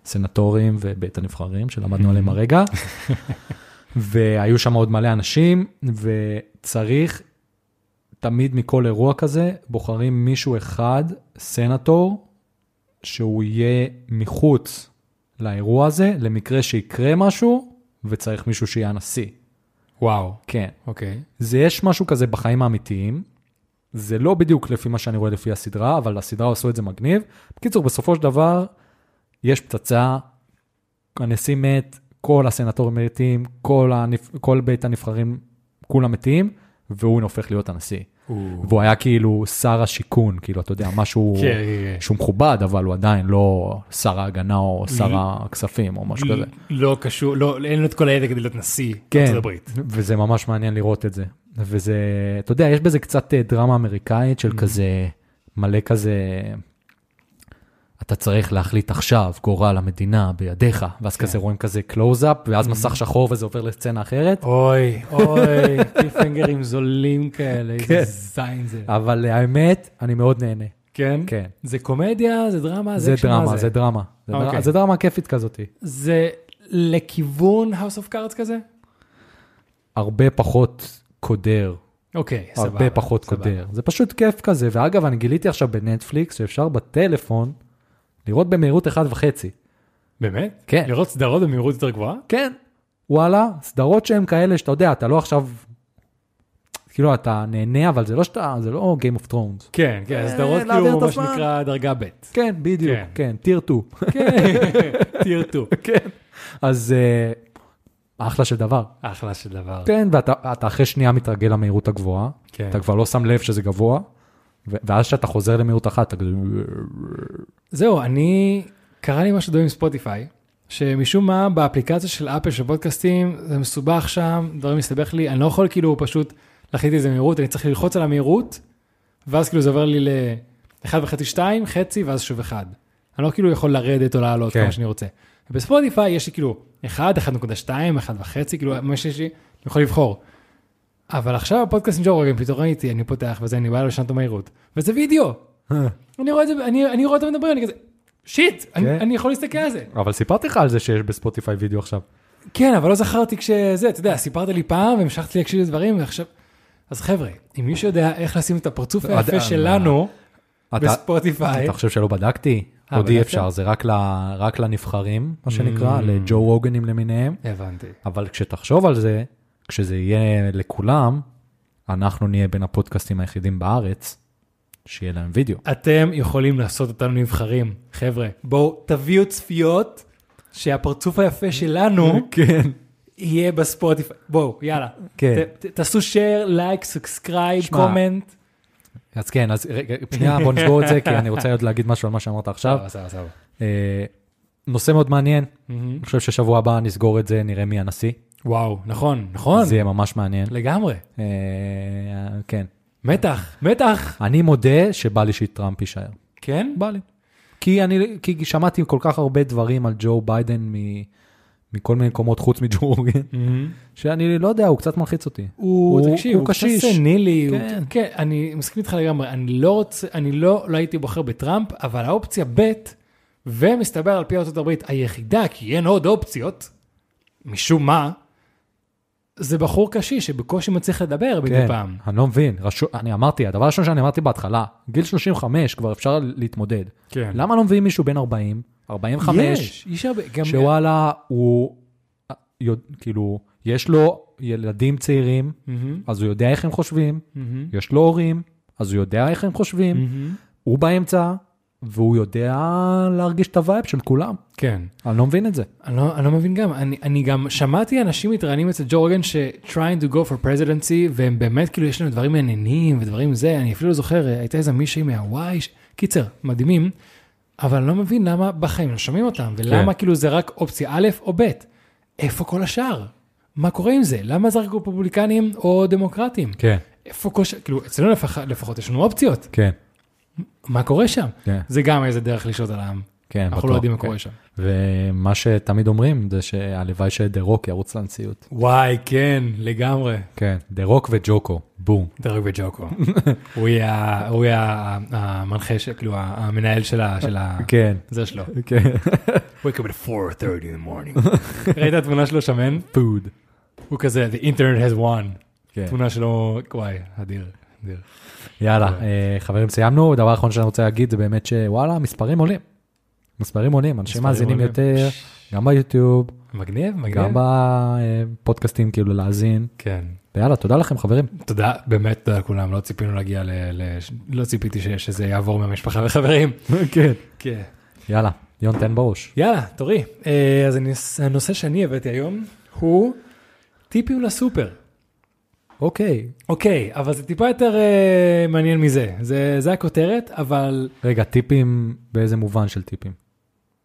הסנטורים ובית הנבחרים שלמדנו עליהם הרגע. והיו שם עוד מלא אנשים, וצריך תמיד מכל אירוע כזה, בוחרים מישהו אחד, סנטור, שהוא יהיה מחוץ לאירוע הזה, למקרה שיקרה משהו, וצריך מישהו שיהיה הנשיא. וואו. כן. אוקיי. זה יש משהו כזה בחיים האמיתיים. זה לא בדיוק לפי מה שאני רואה לפי הסדרה, אבל הסדרה עשו את זה מגניב. בקיצור, בסופו של דבר, יש פצצה, הנשיא מת, כל הסנטורים מתים, כל, הנפ... כל בית הנבחרים, כולם מתים, והוא הופך להיות הנשיא. והוא היה כאילו שר השיכון, כאילו, אתה יודע, משהו כן, כן, כן. שהוא מכובד, אבל הוא עדיין לא שר ההגנה או שר הכספים או משהו כזה. לא קשור, לא, אין לו את כל הידע כדי להיות נשיא כן, ארצות הברית. וזה ממש מעניין לראות את זה. וזה, אתה יודע, יש בזה קצת אה, דרמה אמריקאית של כזה, מלא כזה, אתה צריך להחליט עכשיו, גורל המדינה בידיך, ואז כזה רואים כזה קלוז-אפ, ואז מסך שחור וזה עובר לסצנה אחרת. אוי, אוי, cliffhanger ים זולים כאלה, כן. איזה זין זה. אבל האמת, אני מאוד נהנה. כן? כן. זה קומדיה, זה דרמה, זה מה דרמה, זה דרמה. זה דר- אוקיי. זה דרמה כיפית כזאת. זה לכיוון House of Cards כזה? הרבה פחות קודר, אוקיי, סבבה. הרבה פחות סבבה. קודר. זה פשוט כיף כזה, ואגב, אני גיליתי עכשיו בנטפליקס שאפשר בטלפון לראות במהירות 1.5. באמת? כן. לראות סדרות במהירות יותר גבוהה? כן, וואלה, סדרות שהן כאלה שאתה יודע, אתה לא עכשיו, כאילו אתה נהנה, אבל זה לא שאתה, זה לא Game of Thrones. כן, כן, אה, סדרות כאילו מה. שנקרא דרגה ב'. כן, בדיוק, כן. כן, טיר 2. כן, טיר 2. כן. אז אה, אחלה של דבר. אחלה של דבר. כן, ואתה אתה אחרי שנייה מתרגל למהירות הגבוהה, כן. אתה כבר לא שם לב שזה גבוה, ואז כשאתה חוזר למהירות אחת, אתה כזה... זהו, אני, קרה לי משהו דומה עם ספוטיפיי, שמשום מה באפליקציה של אפל של פודקאסטים, זה מסובך שם, דברים מסתבך לי, אני לא יכול כאילו פשוט להחליט איזה מהירות, אני צריך ללחוץ על המהירות, ואז כאילו זה עובר לי ל-1.5, 2, חצי, ואז שוב אחד. אני לא כאילו יכול לרדת או לעלות כן. כמה שאני רוצה. בספוטיפיי יש לי כאילו 1, 1.2, 1.5, כאילו מה שיש לי, אני יכול לבחור. אבל עכשיו הפודקאסט עם ג'ו רוגן, פתאום ראיתי, אני פותח וזה, אני בא לשנות המהירות, וזה וידאו. אני רואה את זה, אני, אני רואה אותם מדברים, אני כזה, שיט, אני, כן. אני יכול להסתכל על זה. אבל סיפרתי לך על זה שיש בספוטיפיי וידאו עכשיו. כן, אבל לא זכרתי כשזה, אתה יודע, סיפרת לי פעם והמשכתי להקשיב לדברים, ועכשיו... אז חבר'ה, אם מישהו יודע איך לשים את הפרצוף היפה שלנו אתה- בספוטיפיי, אתה חושב שלא בדקתי? אה, עוד אי בדקת? אפשר, זה רק ל- רק לנבחרים, מה שנקרא, Mm. לג'ו רוגנים למיניהם. הבנתי. אבל כשתחשוב על זה, כשזה יהיה לכולם, אנחנו נהיה בין הפודקאסטים היחידים בארץ, שיהיה להם וידאו. אתם יכולים לעשות אותנו נבחרים, חבר'ה. בואו תביאו צפיות, שהפרצוף היפה שלנו כן. יהיה בספוטיפיי. בואו, יאללה. כן. ת- ת- תעשו share, like, subscribe, comment. אז כן, אז רגע, שנייה, בוא נסגור את זה, כי אני רוצה עוד להגיד משהו על מה שאמרת עכשיו. סבבה, סבבה. אה, נושא מאוד מעניין. אני חושב ששבוע הבא נסגור את זה, נראה מי הנשיא. וואו, נכון, נכון. זה יהיה ממש מעניין. לגמרי. אה, כן. מתח, מתח. אני מודה שבא לי שטראמפ יישאר. כן? בא לי. כי אני, כי שמעתי כל כך הרבה דברים על ג'ו ביידן מ, מכל מיני מקומות חוץ מג'ו רוגן, מהמם. שאני לא יודע, הוא קצת מלחיץ אותי. הוא, הוא- תקשיב, הוא הוא קצת. סנילי, הוא- כן. כן, אני מסכים איתך לגמרי, אני לא רוצה, אני לא, לא הייתי בוחר בטראמפ, אבל האופציה ב', ומסתבר על פי ארצות הברית היחידה, כי אין עוד אופציות, משום מה, זה בחור קשיש שבקושי מצליח לדבר מדי כן, פעם. אני לא מבין. רשו, אני אמרתי, הדבר הראשון שאני אמרתי בהתחלה, גיל 35 כבר אפשר להתמודד. כן. למה לא מביאים מישהו בן 40, 45, יש, יש הרבה, גם... שוואלה, הוא, יודע- כאילו, יש לו ילדים צעירים, מהמם, אז הוא יודע איך הם חושבים, מהמם, יש לו הורים, אז הוא יודע איך הם חושבים, מהמם. הוא באמצע, והוא יודע להרגיש את ה vibe של כולם. כן. אני לא מבין את זה. אני לא, אני לא מבין גם, אני, אני גם שמעתי אנשים מתראיינים אצל ג'ו רוגן ש- trying to go for presidency, והם באמת כאילו יש להם דברים מעניינים ודברים זה, אני אפילו לא זוכר, הייתה איזה מישהי מהוואי, ש- קיצר, מדהימים, אבל אני לא מבין למה בחיים לא שומעים אותם, ולמה כן. כאילו זה רק אופציה א' או ב', איפה כל השאר? מה קורה עם זה? למה זה רק רפובליקנים או דמוקרטים? כן, איפה כל ש... כאילו, אצלנו לפח... לפחות יש לנו אופציות, כן, מה קורה שם? כן, זה גם איזה דרך לשלוט על העם, כן, אנחנו בטוח, לא יודעים מה כן. קורה שם. ומה שתמיד אומרים זה שהלוואי שדה רוק ירוץ לנשיאות. וואי, כן, לגמרי. כן, דה רוק וג'וקו, בום. דרג וג'וקו. הוא יהיה הוא יהיה המנחה, כאילו המנהל של ה... של ה- כן, זה שלו. כן. wake up at 4:30 in the morning. ראית התמונה שלו שמן? פוד. הוא כזה, the internet has won. כן. תמונה שלו, וואי, אדיר, אדיר. יאללה, כן. אה, חברים, סיימנו. דבר אחרון שאני רוצה להגיד זה באמת שוואלה, מספרים עולים. מספרים עולים, אנשים מאזינים. יותר, גם ביוטיוב, מגניב, מגניב. גם בפודקאסטים כאילו להאזין. כן. ויאללה, תודה לכם חברים. תודה, באמת תודה לכולם, לא ציפינו להגיע ל... ל- לא ציפיתי ש- שזה יעבור מהמשפחה וחברים. כן. כן. יאללה, יון תן בראש. יאללה, תורי. אה, אז הנושא שאני הבאתי היום הוא טיפים לסופר. אוקיי. אוקיי, אבל זה טיפה יותר אה, מעניין מזה. זה, זה הכותרת, אבל רגע, טיפים, באיזה מובן של טיפים?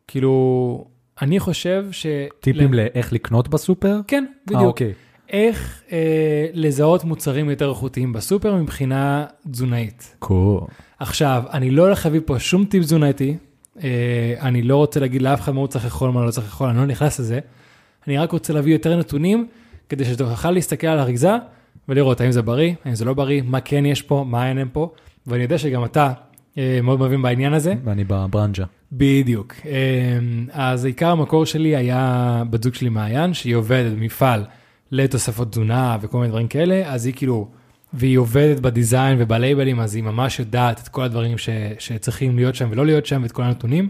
כאילו, אני חושב ש... טיפים ל... לאיך לקנות בסופר? כן, אה, בדיוק. אוקיי. איך אה, לזהות מוצרים יותר איכותיים בסופר מבחינה תזונאית. קול. עכשיו, אני לא הולך להביא פה שום טיפ תזונתי, אה, אני לא רוצה להגיד לאף אחד מה הוא צריך לאכול, מה לא צריך לאכול, אני לא נכנס לזה. אני רק רוצה להביא יותר נתונים, כדי שתוכל להסתכל על האריזה ולראות האם זה בריא, האם זה לא בריא, מה כן יש פה, מה אין פה, ואני יודע שגם אתה אה, מאוד מבין בעניין הזה. ואני בברנג'ה. בדיוק. אה, אז עיקר המקור שלי היה בת זוג שלי מעיין, שהיא עובדת במפעל לתוספות תזונה וכל מיני דברים כאלה, אז היא כאילו, והיא עובדת בדיזיין ובלייבלים, אז היא ממש יודעת את כל הדברים ש, שצריכים להיות שם ולא להיות שם, ואת כל הנתונים.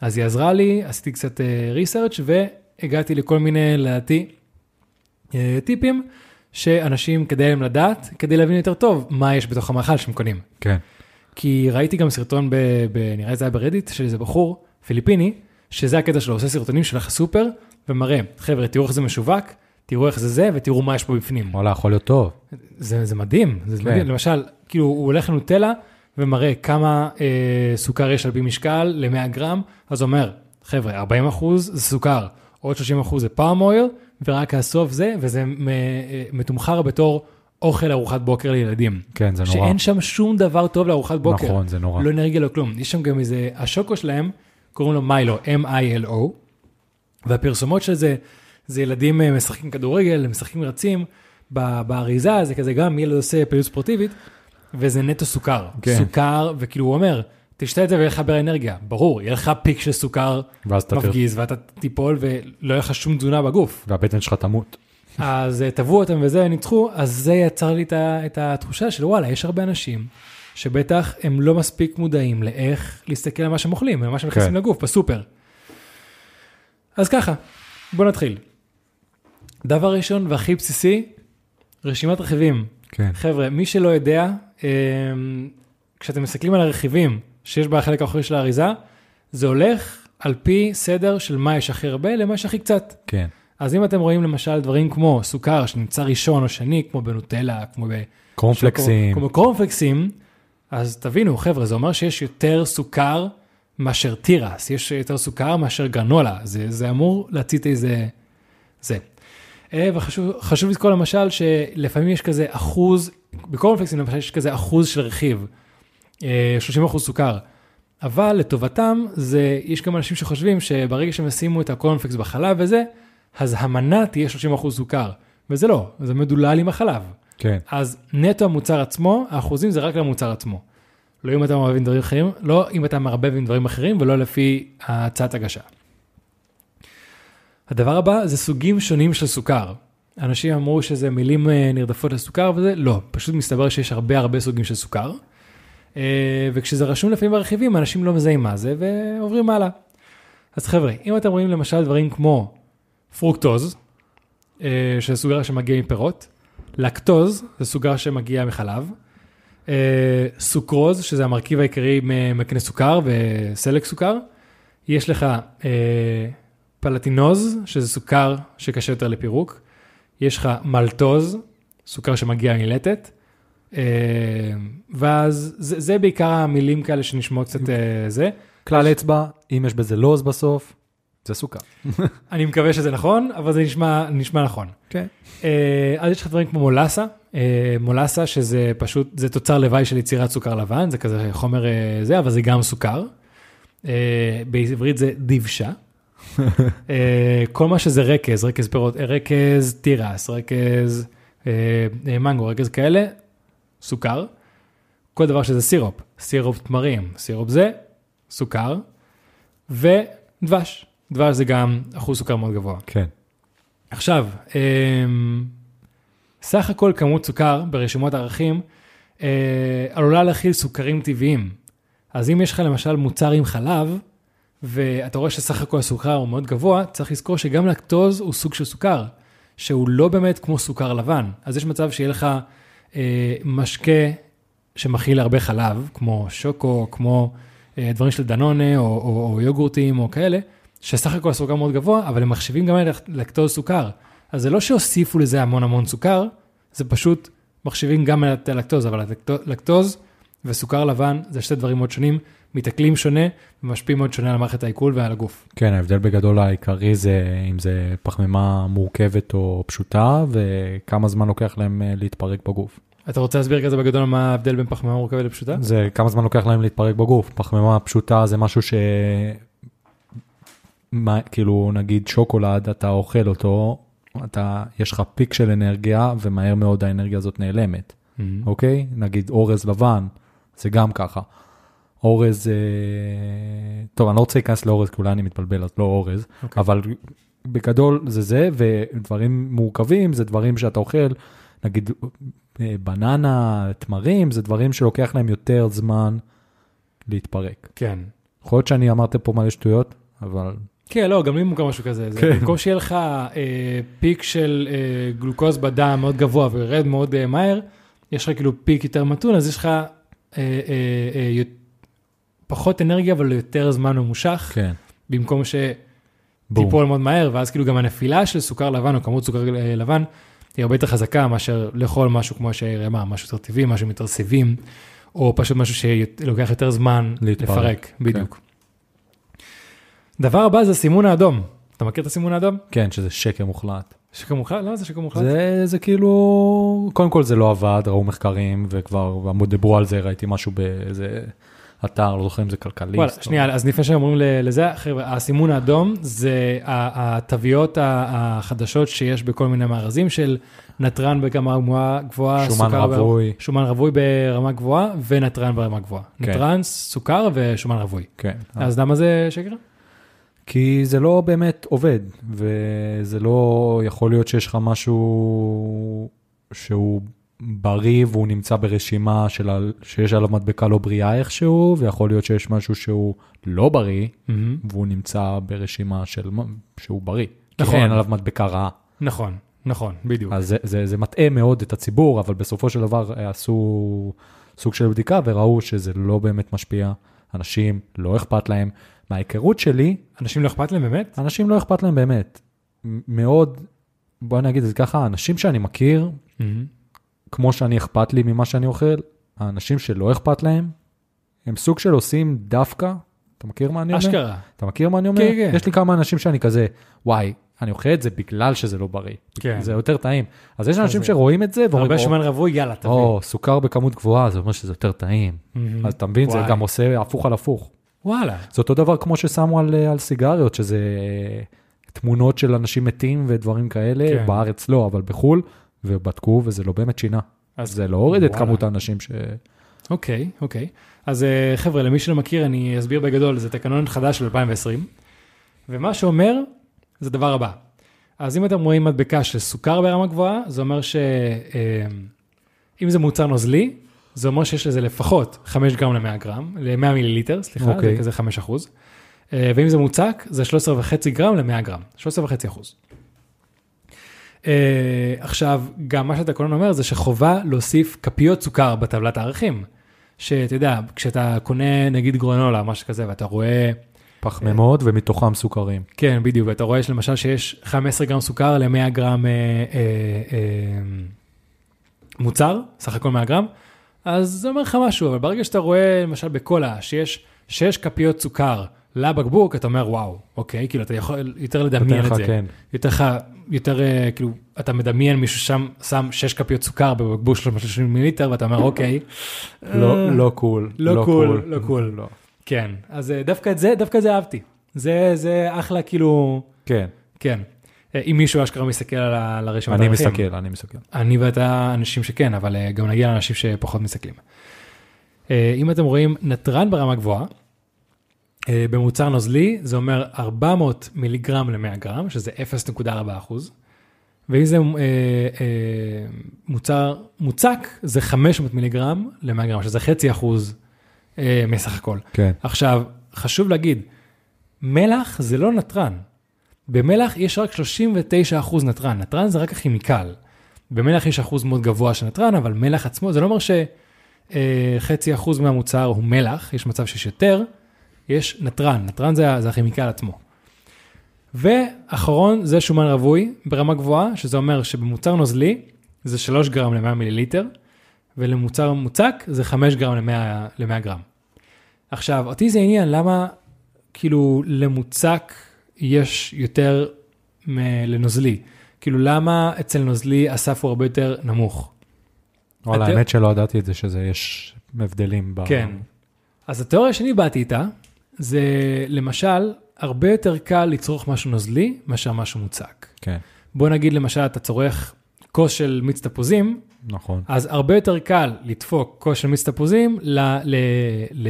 אז היא עזרה לי, עשיתי קצת ריסרצ' והגעתי לכל מיני, לדעתי, אה, טיפים שאנשים כדאי להם לדעת, כדי להבין יותר טוב מה יש בתוך המאכל שהם קונים. כן. כי ראיתי גם סרטון, ב, ב, נראה לי זה היה ברדיט, של איזה בחור פיליפיני, שזה הקטע שלו, עושה סרטונים של הסופר, ומראה, חבר'ה, תראו איך זה משווק, תראו איך זה זה, ותראו מה יש פה בפנים. וואלה, יכול להיות טוב. זה, זה מדהים, זה כן. מדהים. למשל, כאילו, הוא הולך לנוטלה, ומראה כמה אה, סוכר יש על פי משקל ל-100 גרם, אז הוא אומר, חבר'ה, 40 אחוז זה סוכר, עוד 30 אחוז זה פאם אויל, ורק הסוף זה, וזה אה, מתומחר בתור אוכל ארוחת בוקר לילדים. כן, זה נורא. שאין שם שום דבר טוב לארוחת בוקר. נכון, זה נורא. לא אנרגיה, לא כלום. יש שם גם איזה, השוקו שלהם, קוראים לו מיילו, M-I-L-O, והפרסומות של זה, זה ילדים אה, משחקים כדורגל, משחקים רצים, באריזה זה כזה גם ילד עושה פעילות ספורטיבית, וזה נטו סוכר. כן. סוכר, וכאילו הוא אומר, תשתה את זה ויהיה לך באנרגיה. ברור, יהיה לך פיק של סוכר מפגיז, ואתה תיפול ולא יהיה לך שום תזונה בגוף. והבטן שלך תמות. אז אה, תבעו אותם וזה, ניצחו, אז זה יצר לי את התחושה של וואלה, יש הרבה אנשים שבטח הם לא מספיק מודעים לאיך להסתכל על מה שהם אוכלים, על מה שהם כן. לגוף, בסופר. אז ככה, בוא נתחיל. דבר ראשון והכי בסיסי, רשימת רכיבים. כן. חבר'ה, מי שלא יודע, אה, כשאתם מסתכלים על הרכיבים שיש בחלק האחורי של האריזה, זה הולך על פי סדר של מה יש הכי הרבה למה יש הכי קצת. כן. אז אם אתם רואים למשל דברים כמו סוכר שנמצא ראשון או שני, כמו בנוטלה, כמו ב... קורנפלקסים. כמו קורנפלקסים, אז תבינו, חבר'ה, זה אומר שיש יותר סוכר מאשר תירס, יש יותר סוכר מאשר גרנולה, זה, זה אמור להצית איזה... זה. אה, וחשוב חשוב לזכור למשל שלפעמים יש כזה אחוז, בקורנפלקסים למשל יש כזה אחוז של רכיב, 30 אחוז סוכר. אבל לטובתם, זה, יש גם אנשים שחושבים שברגע שהם ישימו את הקורנפלקס בחלב וזה, אז המנה תהיה 30 אחוז סוכר. וזה לא, זה מדולל עם החלב. כן. אז נטו המוצר עצמו, האחוזים זה רק למוצר עצמו. לא אם אתה מערבב עם דברים אחרים, לא אם אתה מערבב עם דברים אחרים ולא לפי הצעת הגשה. הדבר הבא זה סוגים שונים של סוכר. אנשים אמרו שזה מילים אה, נרדפות לסוכר וזה, לא, פשוט מסתבר שיש הרבה הרבה סוגים של סוכר. אה, וכשזה רשום לפעמים ברכיבים, אנשים לא מזהים מה זה ועוברים הלאה. אז חבר'ה, אם אתם רואים למשל דברים כמו פרוקטוז, אה, שזה סוגר שמגיע מפירות, לקטוז, זה סוגר שמגיע מחלב, אה, סוכרוז, שזה המרכיב העיקרי ממקנה סוכר וסלק סוכר, יש לך פלטינוז, שזה סוכר שקשה יותר לפירוק, יש לך מלטוז, סוכר שמגיע מלטת, ואז זה, זה בעיקר המילים כאלה שנשמעות קצת אה, זה. כלל אצבע, אם יש בזה לוז בסוף, זה סוכר. אני מקווה שזה נכון, אבל זה נשמע, נשמע נכון. כן. אה, אז יש לך דברים כמו מולאסה, אה, מולאסה שזה פשוט, זה תוצר לוואי של יצירת סוכר לבן, זה כזה חומר אה, זה, אבל זה גם סוכר. אה, בעברית זה דבשה. אה, כל מה שזה רכז, רכז פירות, אה, רכז תירס, רכז אה, אה, מנגו, רכז כאלה, סוכר. כל דבר שזה סירופ, סירופ תמרים, סירופ זה, סוכר. ודבש, דבש זה גם אחוז סוכר מאוד גבוה. כן. עכשיו, אמ, סך הכל כמות סוכר ברשימות הערכים אה, עלולה להכיל סוכרים טבעיים. אז אם יש לך למשל מוצר עם חלב, ואתה רואה שסך הכל הסוכר הוא מאוד גבוה, צריך לזכור שגם לקטוז הוא סוג של סוכר, שהוא לא באמת כמו סוכר לבן. אז יש מצב שיהיה לך משקה שמכיל הרבה חלב, כמו שוקו, כמו אה, דברים של דנונה, או, או, או יוגורטים, או כאלה, שסך הכל הסוכר מאוד גבוה, אבל הם מחשיבים גם לקטוז סוכר. אז זה לא שהוסיפו לזה המון המון סוכר, זה פשוט מחשיבים גם את הלקטוז, אבל הלקטוז- לקטוז וסוכר לבן זה שתי דברים מאוד שונים, מתעכלים שונה ומשפיעים מאוד שונה על מערכת העיכול ועל הגוף. כן, ההבדל בגדול העיקרי זה אם זה פחמימה מורכבת או פשוטה, וכמה זמן לוקח להם אה, להתפרק בגוף. אתה רוצה להסביר כזה בגדול מה ההבדל בין פחמימה מורכבת לפשוטה? זה כמה זמן לוקח להם להתפרק בגוף. פחמימה פשוטה זה משהו ש... מה, כאילו נגיד שוקולד, אתה אוכל אותו, אתה, יש לך פיק של אנרגיה, ומהר מאוד האנרגיה הזאת נעלמת, Mhm. אוקיי? נגיד אורז לבן, זה גם ככה. אורז, אה... טוב, אני לא רוצה להיכנס לאורז, כי אולי אני מתבלבל, אז לא אורז, אוקיי. אבל בגדול זה זה, ודברים מורכבים זה דברים שאתה אוכל, נגיד אה, בננה, תמרים, זה דברים שלוקח להם יותר זמן להתפרק. כן. יכול להיות שאני אמרתי פה מלא שטויות, אבל כן, לא, גם לי מוכר משהו כזה. זה כן. במקום שיהיה לך אה, פיק של אה, גלוקוז בדם מאוד גבוה וירד מאוד אה, מהר, יש לך כאילו פיק יותר מתון, אז יש לך אה, אה, אה, פחות אנרגיה, אבל יותר זמן ממושך, כן, במקום. שתיפול מאוד מהר, ואז כאילו גם הנפילה של סוכר לבן או כמות סוכר אה, לבן, היא הרבה יותר חזקה מאשר לאכול משהו כמו שאמר, משהו יותר טבעי, משהו יותר סיבים, או פשוט משהו שלוקח יותר זמן להתפרק, לפרק, בדיוק. דבר הבא זה הסימון האדום. אתה מכיר את הסימון האדום? כן, שזה שקר מוחלט. שקר מוחלט? למה זה שקר מוחלט? זה, זה כאילו, קודם כל זה לא עבד, ראו מחקרים וכבר דיברו על זה, ראיתי משהו באיזה אתר, לא זוכר אם זה כלכליסט. וואלה, שנייה, אז לפני שאומרים לזה, חבר'ה, הסימון האדום זה התוויות החדשות שיש בכל מיני מארזים של נתרן ברמה גבוהה- שומן סוכר ב- רווי. שומן רווי ברמה גבוהה ונתרן ברמה גבוהה. כן. נתרן, סוכר ושומן רווי. כן. אז למה זה שקר? כי זה לא באמת עובד, וזה לא יכול להיות שיש לך משהו שהוא בריא והוא נמצא ברשימה של, ה- שיש עליו מדבקה לא בריאה איכשהו, ויכול להיות שיש משהו שהוא לא בריא, והוא נמצא ברשימה של שהוא בריא. נכון. כי אין עליו מדבקה רעה. נכון, נכון, בדיוק. אז זה, זה, זה מטעה מאוד את הציבור, אבל בסופו של דבר אה, עשו סוג של בדיקה וראו שזה לא באמת משפיע. אנשים לא אכפת להם. מההיכרות שלי, אנשים לא אכפת להם באמת? אנשים לא אכפת להם באמת. מאוד, בוא נגיד את זה ככה, האנשים שאני מכיר, כמו שאני אכפת לי ממה שאני אוכל, האנשים שלא אכפת להם, הם סוג של עושים דווקא, אתה מכיר מה אני אומר? אשכרה. אתה מכיר מה אני אומר? כן, כן. יש לי כמה אנשים שאני כזה, וואי, אני אוכל את זה בגלל שזה לא בריא. כן. זה יותר טעים. אז יש אנשים זה- שרואים את זה ואומרים, הרבה "או, שומן רווי, יאללה, תביא. או, סוכר בכמות גבוהה, זה אומר שזה יותר טעים. מהמם. אז אתה מבין, זה וואי. גם עושה הפוך על הפוך. וואלה. זה אותו דבר כמו ששמו על, על סיגריות, שזה אה, תמונות של אנשים מתים ודברים כאלה. כן. בארץ לא, אבל בחו"ל, ובדקו וזה לא באמת שינה. אז זה לא הוריד את. כמות האנשים ש... אוקיי, אוקיי. אז אה, חבר'ה, למי שלא מכיר, אני אסביר בגדול, זה תקנון חדש של 2020, ומה שאומר, זה הדבר הבא. אז אם אתם רואים מדבקה של סוכר ברמה גבוהה, זה אומר שאם זה מוצר נוזלי, זה אומר שיש לזה לפחות 5 גרם ל-100 גרם, ל-100 מיליליטר, סליחה, אוקיי. זה כזה 5 אחוז. אה, ואם זה מוצק, זה 13.5 גרם ל-100 גרם, 13.5 אחוז. אה, עכשיו, גם מה שהתקנון אומר זה שחובה להוסיף כפיות סוכר בטבלת הערכים. שאתה יודע, כשאתה קונה נגיד גרנולה, משהו כזה, ואתה רואה, פחמימות ומתוכם סוכרים. כן, בדיוק, ואתה רואה למשל שיש 15 גרם סוכר ל-100 גרם אה, אה, אה, מוצר, סך הכל 100 גרם, אז זה אומר לך משהו, אבל ברגע שאתה רואה למשל בקולה שיש 6 כפיות סוכר לבקבוק, אתה אומר וואו, אוקיי, כאילו אתה יכול יותר לדמיין את זה. כן. יותר לך, יותר אה, כאילו, אתה מדמיין מישהו שם, שם 6 כפיות סוכר בבקבוק 330 מיליליטר, ואתה אומר אוקיי, לא, לא cool. לא cool, לא cool. לא. כן, אז אה, דווקא את זה, דווקא את זה אהבתי. זה, זה אחלה, כאילו, כן, כן. אה, אם מישהו אשכרה מסתכל על הרשימת אני הערכים. מסתכל, אני מסתכל. אני ואתה אנשים שכן, אבל אה, גם נגיע לאנשים שפחות מסתכלים. אה, אם אתם רואים נתרן ברמה גבוהה, אה, במוצר נוזלי, זה אומר 400 מיליגרם ל-100 גרם, שזה 0.4 אחוז. ואם זה אה, אה, מוצר מוצק, זה 500 מיליגרם ל-100 גרם, שזה חצי אחוז אה, מסך הכל. כן. עכשיו, חשוב להגיד, מלח זה לא נתרן. במלח יש רק 39 אחוז נתרן, נתרן זה רק הכימיקל. במלח יש אחוז מאוד גבוה של נתרן, אבל מלח עצמו, זה לא אומר שחצי אחוז מהמוצר הוא מלח, יש מצב שיש יותר, יש נתרן, נתרן זה, זה הכימיקל עצמו. ואחרון זה שומן רווי ברמה גבוהה, שזה אומר שבמוצר נוזלי זה 3 גרם ל-100 מיליליטר, ולמוצר מוצק זה 5 גרם ל-100 ל-100 גרם. עכשיו, אותי זה עניין, למה כאילו למוצק יש יותר לנוזלי? כאילו, למה אצל נוזלי הסף הוא הרבה יותר נמוך? וואלה, האמת שלא ידעתי את זה, שזה יש הבדלים. ב- כן. אז התיאוריה שאני באתי איתה, זה למשל, הרבה יותר קל לצרוך משהו נוזלי מאשר משהו מוצק. כן, בוא נגיד למשל, אתה צורך כוס של מיץ תפוזים, נכון. אז הרבה יותר קל לדפוק כוס של מיץ תפוזים ל, ל, ל,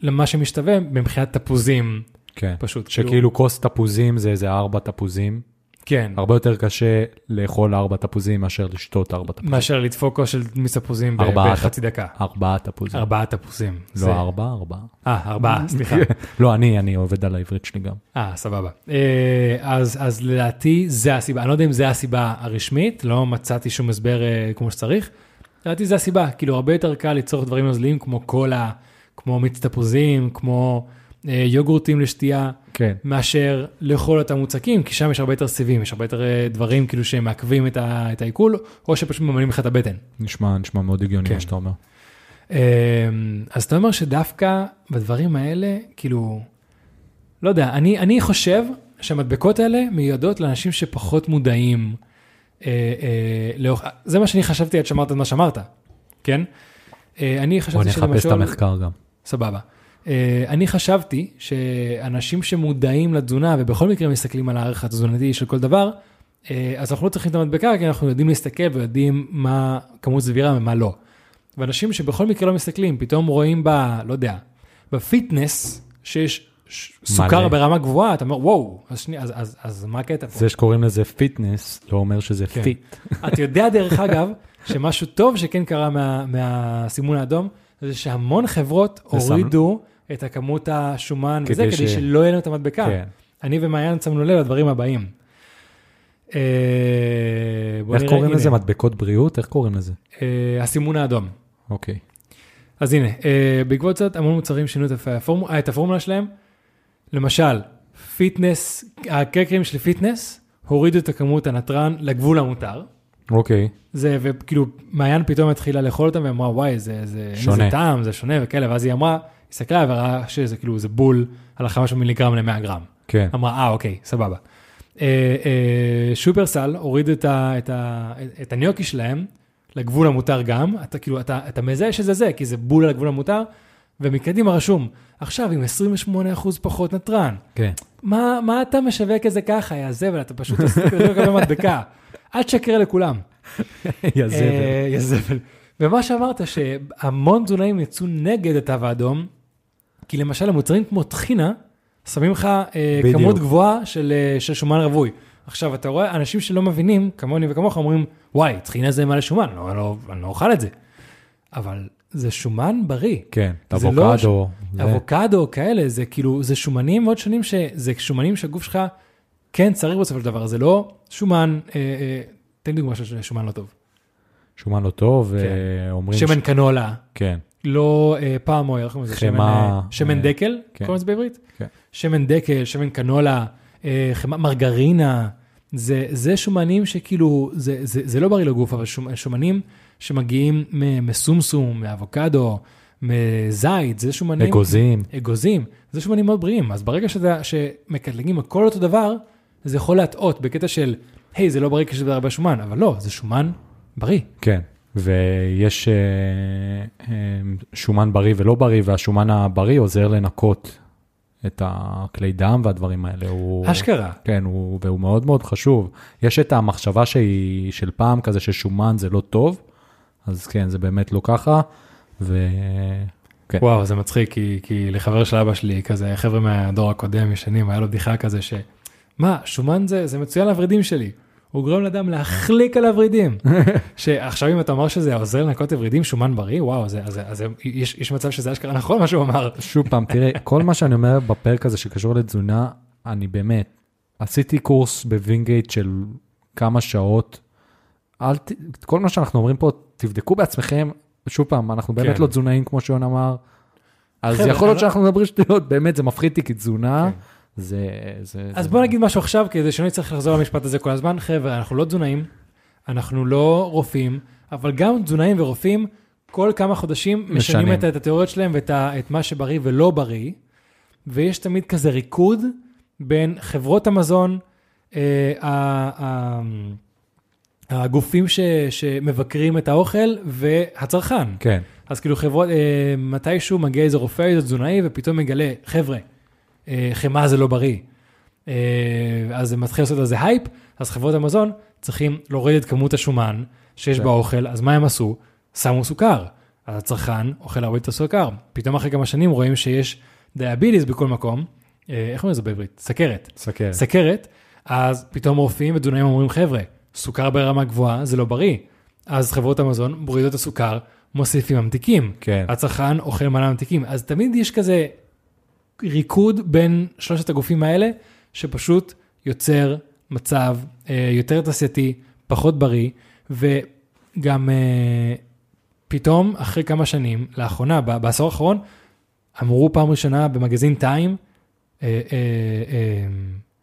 למה שמשתווה מבחינת תפוזים כן. פשוט. שכאילו כוס תפוזים זה איזה ארבע תפוזים. כן, הרבה יותר קשה לאכול ארבע תפוזים מאשר לשתות ארבע תפוזים. מאשר לדפוק כוס של מיץ תפוזים ב- ארבעה בחצי דקה. ארבעה תפוזים. ארבעה תפוזים. לא ארבע, ארבעה. אה, ארבעה, סליחה. לא, אני, אני עובד על העברית שלי גם. אה, סבבה. אה, אז, אז לדעתי זה הסיבה, אני לא יודע אם זה הסיבה הרשמית, לא מצאתי שום הסבר אה, כמו שצריך. לדעתי זה הסיבה, כאילו הרבה יותר קל ליצור דברים נוזליים כמו קולה, כמו מיץ תפוזים, כמו יוגורטים לשתייה, כן. מאשר לאכול אותם מוצקים, כי שם יש הרבה יותר סיבים, יש הרבה יותר אה, דברים כאילו שמעכבים את, ה, את העיכול, או שפשוט ממלאים לך את הבטן. נשמע, נשמע מאוד הגיוני כן. מה שאתה אומר. אמ, אז אתה אומר שדווקא בדברים האלה, כאילו, לא יודע, אני, אני חושב שהמדבקות האלה מיועדות לאנשים שפחות מודעים. אה, אה, לאורך, זה מה שאני חשבתי עד שאמרת את מה שאמרת, כן? אה, אני בוא חשבתי נחפש את המחקר גם. סבבה. אה, אני חשבתי שאנשים שמודעים לתזונה ובכל מקרה מסתכלים על הערך התזונתי של כל דבר, אה, אז אנחנו לא צריכים את המדבקה, כי אנחנו יודעים להסתכל ויודעים מה כמות סבירה ומה לא. ואנשים שבכל מקרה לא מסתכלים, פתאום רואים ב... לא יודע, בפיטנס, שיש סוכר מלא. ברמה גבוהה, אתה אומר, וואו, אז, שנייה, אז, אז, אז מה הקטע פה? זה שקוראים לזה פיטנס, לא אומר שזה כן. fit. אתה יודע, דרך אגב, שמשהו טוב שכן קרה מה, מהסימון האדום, זה שהמון חברות הורידו את הכמות השומן כדי וזה, כדי ש- שלא יהיה להם את המדבקה. כן. אני ומעיין שמנו לב לדברים הבאים. אה, איך קוראים הנה, לזה? מדבקות בריאות? איך קוראים לזה? אה, הסימון האדום. אוקיי. אז הנה, אה, בעקבות זאת המון מוצרים שינו את הפורמולה, אה, את הפורמולה שלהם. למשל, פיטנס, הקרקרים של פיטנס הורידו את הכמות הנתרן לגבול המותר. אוקיי. זה, וכאילו, מעיין פתאום התחילה לאכול אותם ואמרה, וואי, זה, זה, שונה. לזה טעם, זה שונה וכאלה, ואז היא אמרה, הסתכלה וראה שזה כאילו, זה בול על ה-500 מיליגרם ל-100 גרם. כן. אמרה, אה, אוקיי, סבבה. אה, אה, שופרסל הוריד את, ה, את, ה, את הניוקי שלהם לגבול המותר גם, אתה כאילו, אתה, אתה מזהה שזה זה, כי זה בול על הגבול המותר, ומקדימה רשום, עכשיו עם 28% פחות נתרן. כן. מה, מה אתה משווק את זה ככה, יא זבל, אתה פשוט עושה לקבל מדבקה. אל תשקר לכולם. יא זבל. אה, יא זבל. ומה שאמרת, שהמון תזונאים יצאו נגד התו האדום, כי למשל המוצרים כמו טחינה, שמים לך אה. כמות גבוהה של, אה, של שומן רווי. עכשיו, אתה רואה אנשים שלא מבינים, כמוני וכמוך, אומרים, וואי, טחינה זה מלא שומן, לא, לא, אני לא אוכל את זה. אבל זה שומן בריא. כן. זה לא אבוקדו. זה- אבוקדו, כאלה, זה כאילו, זה שומנים מאוד שונים, שזה שומנים שהגוף שלך כן צריך בסופו של דבר, זה לא שומן, אה, אה, תן דוגמה של שומן לא טוב. שומן לא טוב, כן. ואומרים... שמן קנולה, כן. לא אה, פעם או איך קוראים לזה? שמן, חמאה, אה, שמן אה, דקל, כן. קוראים לזה בעברית? כן. שמן דקל, שמן קנולה, אה, חמאה, מרגרינה, זה, זה שומנים שכאילו, זה, זה, זה לא בריא לגוף, אבל שומ- שומנים שמגיעים מסומסום, מאבוקדו, מזית, זה שומנים... אגוזים. אגוזים, זה שומנים מאוד בריאים, אז ברגע שאתה, שמקטלגים הכל אותו דבר, זה יכול להטעות בקטע של, היי, זה לא בריא בזה הרבה שומן, אבל לא, זה שומן בריא. כן. ויש אה, אה, שומן בריא ולא בריא, והשומן הבריא עוזר לנקות את הכלי דם והדברים האלה. הוא... אשכרה. כן, הוא, והוא מאוד מאוד חשוב. יש את המחשבה שהיא של פעם כזה ששומן זה לא טוב, אז כן, זה באמת לא ככה, ו... כן. וואו, זה מצחיק, כי, כי לחבר של אבא שלי, כזה, חבר'ה מהדור הקודם, ישנים, היה לו בדיחה כזה ש... מה, שומן זה, זה מצוין לוורידים שלי. הוא גורם לאדם להחליק על הוורידים. שעכשיו אם אתה אומר שזה עוזר לנקות ורידים, שומן בריא, וואו, זה, אז, אז יש, יש מצב שזה אשכרה נכון מה שהוא אמר. שוב פעם, תראה, כל מה שאני אומר בפרק הזה שקשור לתזונה, אני באמת, עשיתי קורס בווינגייט של כמה שעות. אל ת... כל מה שאנחנו אומרים פה, תבדקו בעצמכם. שוב פעם, אנחנו באמת כן. לא תזונאים כמו שיון אמר. אז יכול להיות אני- שאנחנו מדברים שטויות, באמת, זה מפחיד אותי, כי תזונה, כן. זה... זה אז זה- בוא נגיד משהו עכשיו, כדי שלא נצטרך לחזור למשפט הזה כל הזמן. חבר'ה, אנחנו לא תזונאים, אנחנו לא רופאים, אבל גם תזונאים ורופאים, כל כמה חודשים משנים משנים. את, את התיאוריות שלהם ואת ה, מה שבריא ולא בריא, ויש תמיד כזה ריקוד בין חברות המזון, אה, ה- ה- הגופים ש, שמבקרים את האוכל והצרכן. כן, אז כאילו חברות, אה, מתישהו מגיע איזה רופא, איזה תזונאי, ופתאום מגלה, חבר'ה, חמאה זה לא בריא. אה, אז זה מתחיל לעשות על זה הייפ, אז חברות המזון צריכים להוריד את כמות השומן שיש כן. באוכל, אז מה הם עשו? שמו סוכר. אז הצרכן אוכל להוריד את הסוכר. פתאום אחרי כמה שנים רואים שיש דיאביליס בכל מקום, אה, איך אומרים את זה בעברית? סכרת. סכר. סכרת, אז פתאום רופאים ותזונאים אומרים, חבר'ה, סוכר ברמה גבוהה זה לא בריא. אז חברות המזון מורידות את הסוכר, מוסיפים ממתיקים. כן, הצרכן אוכל מלא ממתיקים. אז תמיד יש כזה ריקוד בין שלושת הגופים האלה, שפשוט יוצר מצב אה, יותר תעשייתי, פחות בריא, וגם אה, פתאום, אחרי כמה שנים, לאחרונה, בעשור האחרון, אמרו פעם ראשונה במגזין טיים, אה, אה, אה,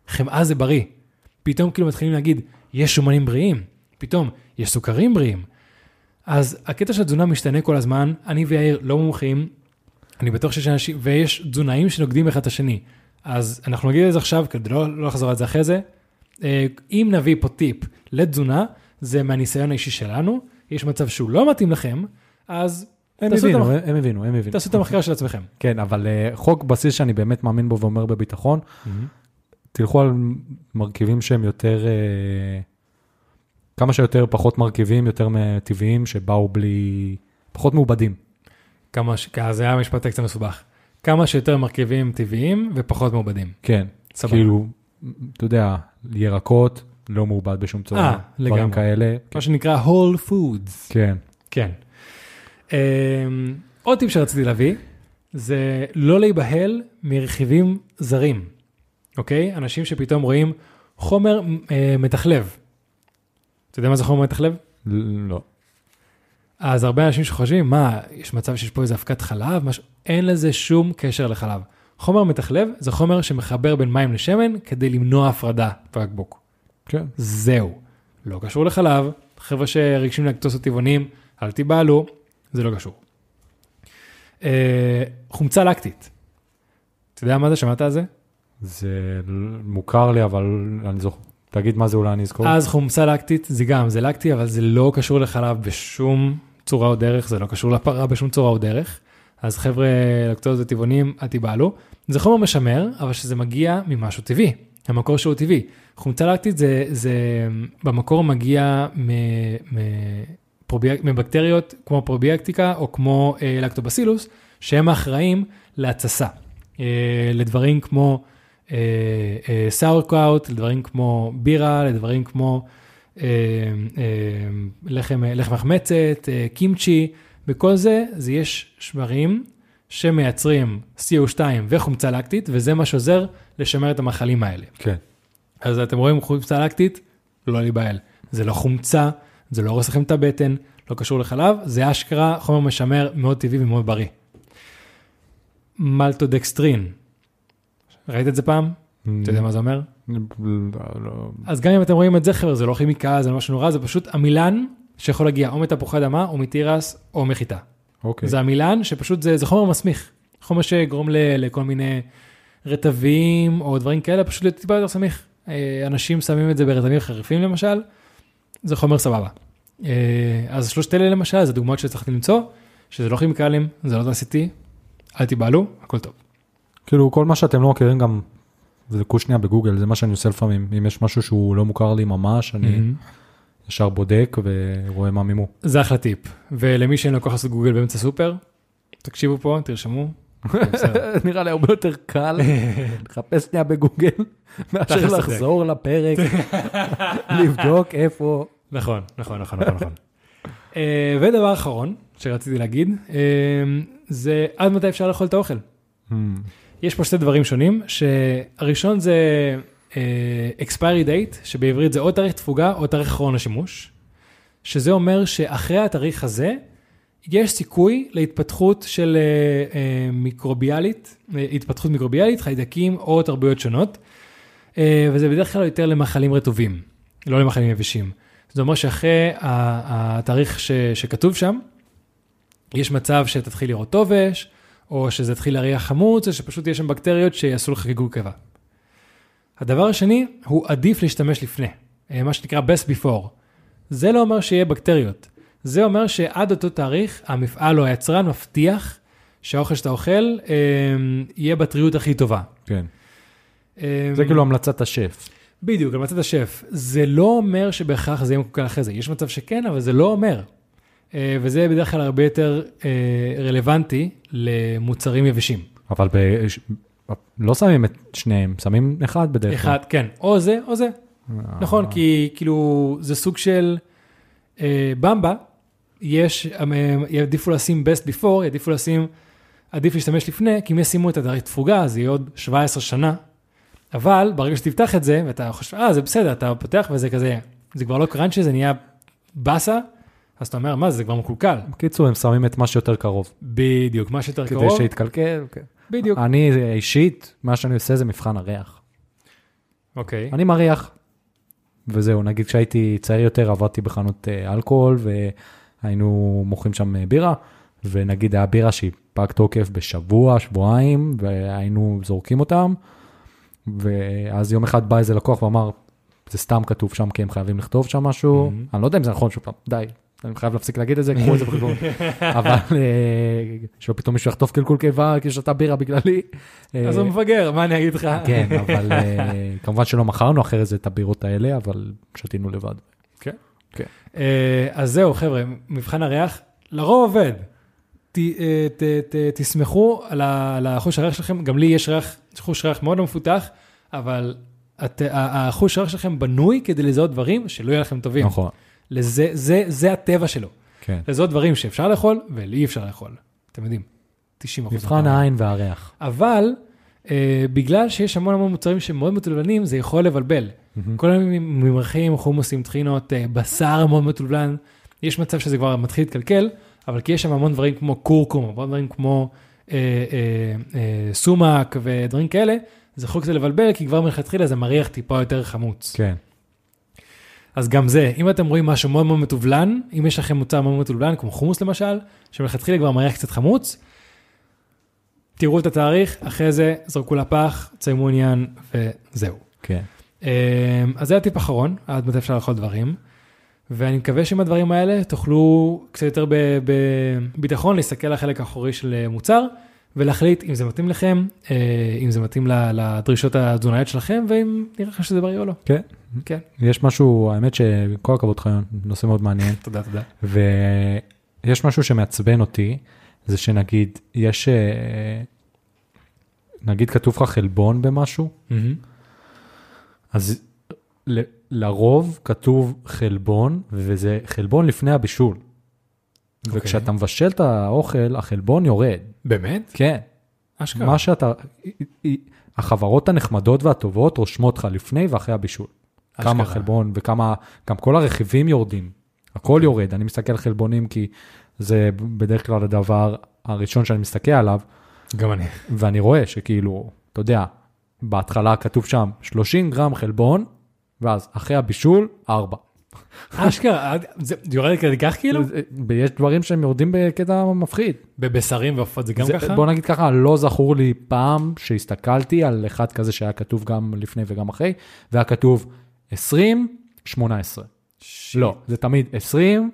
חמאה זה בריא. פתאום כאילו מתחילים להגיד, יש שומנים בריאים, פתאום יש סוכרים בריאים. אז הקטע של התזונה משתנה כל הזמן, אני ויאיר לא מומחים, אני בטוח שיש אנשים, ויש תזונאים שנוגדים אחד את השני. אז אנחנו נגיד את זה עכשיו, כדי לא, לא לחזור על זה אחרי זה. אה, אם נביא פה טיפ לתזונה, זה מהניסיון האישי שלנו, יש מצב שהוא לא מתאים לכם, אז הם הבינו, המח- הם הבינו, הם הבינו. תעשו את המחקר של עצמכם. כן, אבל אה, חוק בסיס שאני באמת מאמין בו ואומר בביטחון, תלכו על מרכיבים שהם יותר, אה, כמה שיותר פחות מרכיבים, יותר טבעיים, שבאו בלי, פחות מעובדים. כמה, ש- זה היה משפט קצת מסובך. כמה שיותר מרכיבים טבעיים ופחות מעובדים. כן, סבבה. כאילו, אתה יודע, ירקות, לא מעובד בשום צורה, אה, דברים לגמרי. כאלה, מה שנקרא whole foods. כן, כן. Um, עוד טיפ שרציתי להביא, זה לא להיבהל מרכיבים זרים, אוקיי? אנשים שפתאום רואים חומר uh, מתחלב. אתה יודע מה זה חומר מתחלב? לא, אז הרבה אנשים שחושבים, מה, יש מצב שיש פה איזה אבקת חלב? משהו... אין לזה שום קשר לחלב. חומר מתחלב זה חומר שמחבר בין מים לשמן כדי למנוע הפרדה בבקבוק. כן, זהו. לא קשור לחלב, חבר'ה שרגשים לקטוסות טבעונים, אל תיבהלו, זה לא קשור. אה, חומצה לקטית. אתה יודע מה זה? שמעת על זה? זה מוכר לי, אבל אני זוכר, תגיד מה זה אולי אני אזכור. אז חומצה לקטית זה גם, זה לקטי, אבל זה לא קשור לחלב בשום צורה או דרך, זה לא קשור לפרה בשום צורה או דרך. אז חבר'ה לקטוזות טבעונים, אל תיבהלו. זה חומר משמר, אבל שזה מגיע ממשהו טבעי, המקור שהוא טבעי. חומצה לקטית זה, זה במקור מגיע מ, מ, פרוביאק, מבקטריות כמו פרוביאקטיקה או כמו אה, לקטובסילוס, שהם האחראים להתססה. אה, לדברים כמו סאורקאוט, לדברים כמו בירה, לדברים כמו אה, אה, לחם, לחם מחמצת, אה, קימצ'י, בכל זה, זה יש שמרים שמייצרים CO2 וחומצה לקטית, וזה מה שעוזר לשמר את המאכלים האלה. כן, אז אתם רואים חומצה לקטית, לא להיבהל. זה לא חומצה, זה לא הורס לכם את הבטן, לא קשור לחלב, זה אשכרה חומר משמר מאוד טבעי ומאוד בריא. מלטודקסטרין, ראית את זה פעם? אתה יודע מה זה אומר? אז גם אם אתם רואים את זה, חבר'ה, זה לא כימיקל, זה לא משהו נורא, זה פשוט עמילן שיכול להגיע או מתפוחי אדמה, או מתירס, או מחיטה. אוקיי, זה עמילן שפשוט זה, זה חומר מסמיך, חומר שיגרום ל, לכל מיני רטבים או דברים כאלה, פשוט טיפה יותר סמיך. אה, אנשים שמים את זה ברטבים חריפים למשל, זה חומר סבבה. אה, אז שלושת אלה למשל, זה דוגמאות שצריכתי למצוא, שזה לא כימיקלים, זה לא תעשיתי, אל תיבהלו, הכל טוב. כאילו כל מה שאתם לא מכירים גם, תבדקו שנייה בגוגל, זה מה שאני עושה לפעמים, אם יש משהו שהוא לא מוכר לי ממש, אני מהמם. ישר בודק ורואה מה מימו. זה אחלה טיפ. ולמי שאין לו כוח לעשות גוגל באמצע סופר, תקשיבו פה, תרשמו. נראה לי הרבה יותר קל לחפש שנייה בגוגל, מאשר לחזור לפרק, לבדוק איפה. נכון, נכון, נכון, נכון, נכון. אה, ודבר אחרון שרציתי להגיד, אה, זה עד מתי אפשר לאכול את האוכל. יש פה שתי דברים שונים, שהראשון זה אה, expiry date, שבעברית זה או תאריך תפוגה או תאריך אחרון השימוש, שזה אומר שאחרי התאריך הזה, יש סיכוי להתפתחות של אה, אה, מיקרוביאלית, אה, התפתחות מיקרוביאלית, חיידקים או תרבויות שונות, אה, וזה בדרך כלל יותר למאכלים רטובים, לא למאכלים יבשים. זה אומר שאחרי התאריך ש, שכתוב שם, יש מצב שתתחיל לראות טובש, או שזה יתחיל להריח חמוץ, או שפשוט יש שם בקטריות שיעשו לך חיגור קיבה. הדבר השני, הוא עדיף להשתמש לפני, אה, מה שנקרא best before. זה לא אומר שיהיה בקטריות, זה אומר שעד אותו תאריך, המפעל או היצרן מבטיח שהאוכל שאתה אוכל אה, יהיה בטריות הכי טובה. כן, אה, זה כאילו המלצת השף. בדיוק, המלצת השף. זה לא אומר שבהכרח זה יהיה מקולקל אחרי זה. יש מצב שכן, אבל זה לא אומר. אה, וזה בדרך כלל הרבה יותר אה, רלוונטי למוצרים יבשים. אבל ב... לא שמים את שניהם, שמים אחד בדרך כלל. אחד, כן, או זה או זה. אה, נכון, כי כאילו זה סוג של אה, במבה, יש, אה, יעדיפו לשים best before, יעדיפו לשים, עדיף להשתמש לפני, כי אם ישימו את התאריך תפוגה, זה יהיה עוד 17 שנה. אבל ברגע שתפתח את זה, ואתה חושב, אה, זה בסדר, אתה פותח וזה כזה, זה כבר לא קראנצ'י, זה נהיה באסה, אז אתה אומר, מה, זה כבר מקולקל. בקיצור, הם שמים את מה שיותר קרוב. בדיוק, מה שיותר כדי קרוב, שיתקלקל. כן. בדיוק. אני אישית, מה שאני עושה זה מבחן הריח. אוקיי, אני מריח. וזהו, נגיד כשהייתי צעיר יותר עבדתי בחנות אה, אלכוהול והיינו מוכרים שם אה, בירה, ונגיד היה בירה שהיא פג תוקף בשבוע, שבועיים, והיינו זורקים אותם, ואז יום אחד בא איזה לקוח ואמר, זה סתם כתוב שם כי הם חייבים לכתוב שם משהו, Mhm. אני לא יודע אם זה נכון שוב פעם, די, אני חייב להפסיק להגיד את זה, קחו את זה בחשבון. אבל אה, שלא פתאום מישהו יחטוף קלקול קיבה כי שתה בירה בגללי. אה, אז הוא מפגר, מה אני אגיד לך? כן, אבל אה, כמובן שלא מכרנו אחרי זה את הבירות האלה, אבל שתינו לבד. אה, אז זהו, חבר'ה, מבחן הריח, לרוב עובד. תסמכו על החוש הריח שלכם, גם לי יש ריח, חוש ריח מאוד לא מפותח, אבל החוש הריח שלכם בנוי כדי לזהות דברים שלא יהיה לכם טובים. נכון, לזה, זה, זה הטבע שלו. כן. לזהות דברים שאפשר לאכול ואי אפשר לאכול. אתם יודעים, 90 אחוז. מבחן העין והריח. אבל אה, בגלל שיש המון המון מוצרים שהם מאוד מטולבנים, זה יכול לבלבל. כל מיני ממרחים, חומוסים, טחינות, אה, בשר מאוד מטולבן, יש מצב שזה כבר מתחיל להתקלקל, אבל כי יש שם המון דברים כמו קורקום, המון דברים כמו אה, אה, אה, סומק ודברים כאלה, זה יכול קצת לבלבל, כי כבר מלכתחילה זה מריח טיפה יותר חמוץ. כן, אז גם זה, אם אתם רואים משהו מאוד מאוד מטובלן, אם יש לכם מוצר מאוד מטובלן, כמו חומוס למשל, שמלכתחילה כבר מריח קצת חמוץ, תראו את התאריך, אחרי זה זרקו לפח, תסיימו עניין וזהו. כן. אמ, אז זה הטיפ האחרון, עד מתי אפשר לאכול דברים. ואני מקווה שעם הדברים האלה תוכלו קצת יותר בביטחון להסתכל על החלק האחורי של אה, מוצר ולהחליט אם זה מתאים לכם, אה, אם זה מתאים לדרישות התזונאיות שלכם ואם נראה לכם שזה בריא או לא. כן. כן. יש משהו, האמת שכל הכבוד לך, נושא מאוד מעניין. תודה, תודה. ויש משהו שמעצבן אותי, זה שנגיד, יש, אה, נגיד כתוב לך חלבון במשהו, אז לרוב כתוב חלבון, וזה חלבון לפני הבישול. אוקיי. וכשאתה מבשל את האוכל, החלבון יורד. באמת? כן. אשכרה. מה שאתה, החברות הנחמדות והטובות רושמות לך לפני ואחרי הבישול. כמה אשכרה. חלבון וכמה, גם כל הרכיבים יורדים. הכל יורד, אני מסתכל על חלבונים כי זה בדרך כלל הדבר הראשון שאני מסתכל עליו, גם אני. ואני רואה שכאילו, אתה יודע, בהתחלה כתוב שם 30 גרם חלבון, ואז אחרי הבישול, 4. אשכרה, זה יורד כדי כך כאילו? ויש דברים שהם יורדים בקטע מפחיד. בבשרים ועופות זה גם זה, ככה? בוא נגיד ככה, לא זכור לי פעם שהסתכלתי על אחד כזה שהיה כתוב גם לפני וגם אחרי, והיה כתוב 20, 18. לא, זה תמיד 20,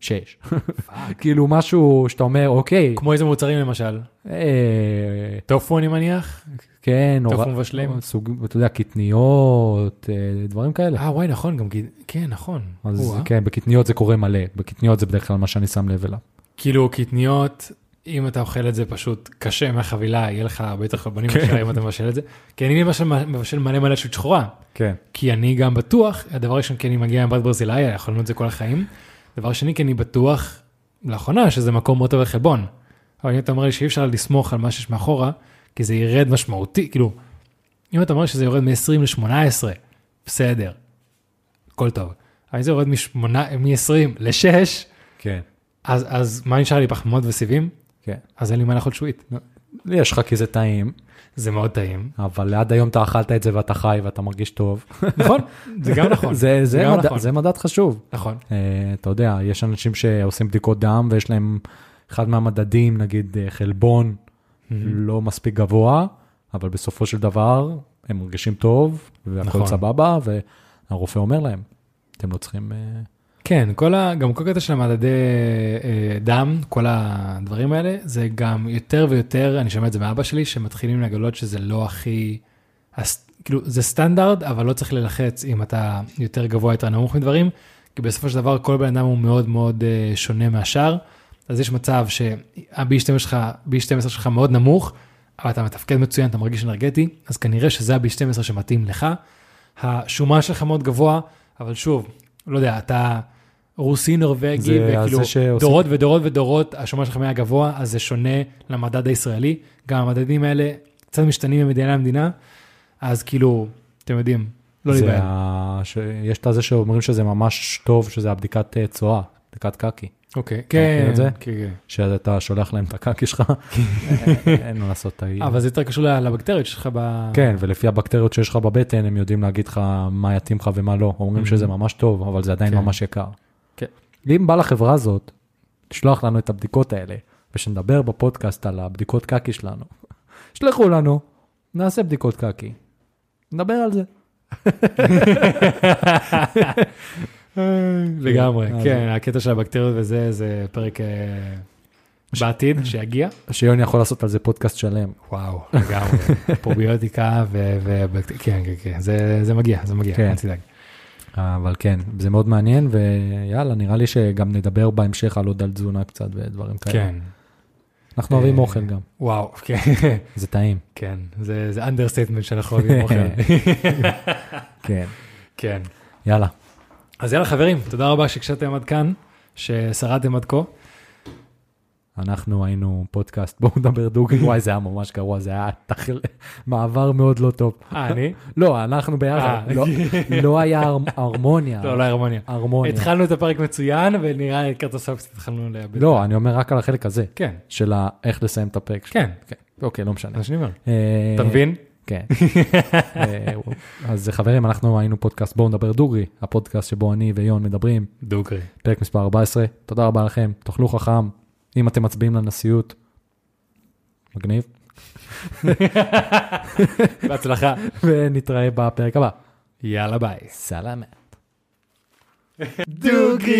6. כאילו משהו שאתה אומר, אוקיי, כמו איזה מוצרים למשל? אה, טופו אני מניח? כן, נורא- מבשלים? סוג, אתה יודע, קטניות, אה, דברים כאלה. אה וואי נכון, גם כן נכון. אז או-אה. כן, בקטניות זה קורה מלא, בקטניות זה בדרך כלל מה שאני שם לב אליו. כאילו קטניות, אם אתה אוכל את זה פשוט קשה מהחבילה, יהיה לך הרבה יותר חלבונים כן. מאשר אם אתה מבשל את זה. כי אני למשל מבשל מלא מלא שעות שחורה, כן. כי אני גם בטוח, הדבר הראשון כי אני מגיע עם בת ברזילאי, אכלנו את זה כל החיים. דבר שני כי אני בטוח, לאחרונה, שזה מקום מאוד טוב לחלבון. אבל אם אתה אומר לי שאי אפשר לסמוך על מה שיש מאחורה, כי זה ירד משמעותי, כאילו, אם אתה אומר שזה יורד מ-20 ל-18, בסדר, הכל טוב. אבל אם זה יורד מ-20 ל-6, כן. אז, אז מה נשאר לי פחמימות וסיבים? כן. אז אין לי מה לאכול שועית. לי יש לך כי זה טעים, זה מאוד טעים. אבל עד היום אתה אכלת את זה ואתה חי ואתה מרגיש טוב. נכון? זה גם נכון. זה, זה, גם מדד, נכון. זה מדד חשוב. נכון. Uh, אתה יודע, יש אנשים שעושים בדיקות דם ויש להם אחד מהמדדים, נגיד אה, חלבון, לא מספיק גבוה, אבל בסופו של דבר הם מרגישים טוב והכל נכון. סבבה, והרופא אומר להם, אתם לא צריכים... אה, כן, כל ה, גם כל קטע של המדדי אה, דם, כל הדברים האלה, זה גם יותר ויותר, אני שומע את זה מאבא שלי, שמתחילים לגלות שזה לא הכי, הס, כאילו זה סטנדרט, אבל לא צריך ללחץ אם אתה יותר גבוה, יותר נמוך מדברים, כי בסופו של דבר כל בן אדם הוא מאוד מאוד אה, שונה מהשאר, אז יש מצב שה-B12 שלך, B12 שלך מאוד נמוך, אבל אתה מתפקד מצוין, אתה מרגיש אנרגטי, אז כנראה שזה ה-B12 שמתאים לך. השומן שלך מאוד גבוה, אבל שוב, לא יודע, אתה רוסי נורבגי, וכאילו שעושים- דורות ודורות ודורות, השומן שלך היה גבוה, אז זה שונה למדד הישראלי. גם המדדים האלה קצת משתנים ממדינה למדינה, אז כאילו, אתם יודעים, לא להיבהל. ה... ש... יש את זה שאומרים שזה ממש טוב, שזה הבדיקת אה, צואה, בדיקת קקי. אוקיי, כן, את? כן, כן. שאתה שולח להם את הקקי שלך, אין מה לעשות. אתה- אבל זה יותר קשור לבקטריות שלך ב... כן, ולפי הבקטריות שיש לך בבטן, הם יודעים להגיד לך מה יתאים לך ומה לא. אומרים Mhm. שזה ממש טוב, אבל זה עדיין כן. ממש יקר. כן. אם בא לחברה הזאת, תשלוח לנו את הבדיקות האלה, ושנדבר בפודקאסט על הבדיקות קקי שלנו. שלחו לנו, נעשה בדיקות קקי. נדבר על זה. לגמרי, כן, הקטע של הבקטריות וזה, זה פרק אה, בעתיד שיגיע. שיוני יכול לעשות על זה פודקאסט שלם. וואו, לגמרי, פרוביוטיקה ו... ו- כן, כן, כן, זה מגיע, זה מגיע, כן. אל תדאג. אבל כן, זה מאוד מעניין, ויאללה, נראה לי שגם נדבר בהמשך על עוד על תזונה קצת ודברים כאלה. כן, אנחנו אוהבים אה, אוכל גם, וואו, כן, זה טעים. כן, זה understatement שאנחנו אוהבים אוכל. כן. כן. יאללה, אז יאללה חברים, תודה רבה שהקשבתם עד כאן, ששרדתם עד כה. אנחנו היינו פודקאסט, בואו נדבר דוגרי, וואי, זה היה ממש גרוע, זה היה תחל... מעבר מאוד לא טוב. אה, אני? לא, אנחנו ביחד, אה. לא- לא היה הר- הרמוניה. לא, לא הרמוניה. הרמוניה. התחלנו את הפרק מצוין, ונראה לי לקראת הסוף קצת התחלנו לאבד. לא, אני אומר רק על החלק הזה, כן, של איך לסיים את הפרק. כן, אוקיי, לא משנה. אה, אתה מבין? כן. אה, אז חברים, אנחנו היינו פודקאסט בואו נדבר דוגרי, הפודקאסט שבו אני ויון מדברים, דוגרי. פרק מספר 14. תודה רבה לכם, תאכלו חכם, אם אתם מצביעים לנשיאות. מגניב. בהצלחה. ונתראה בפרק הבא. יאללה ביי. סלאמת. דוגרי!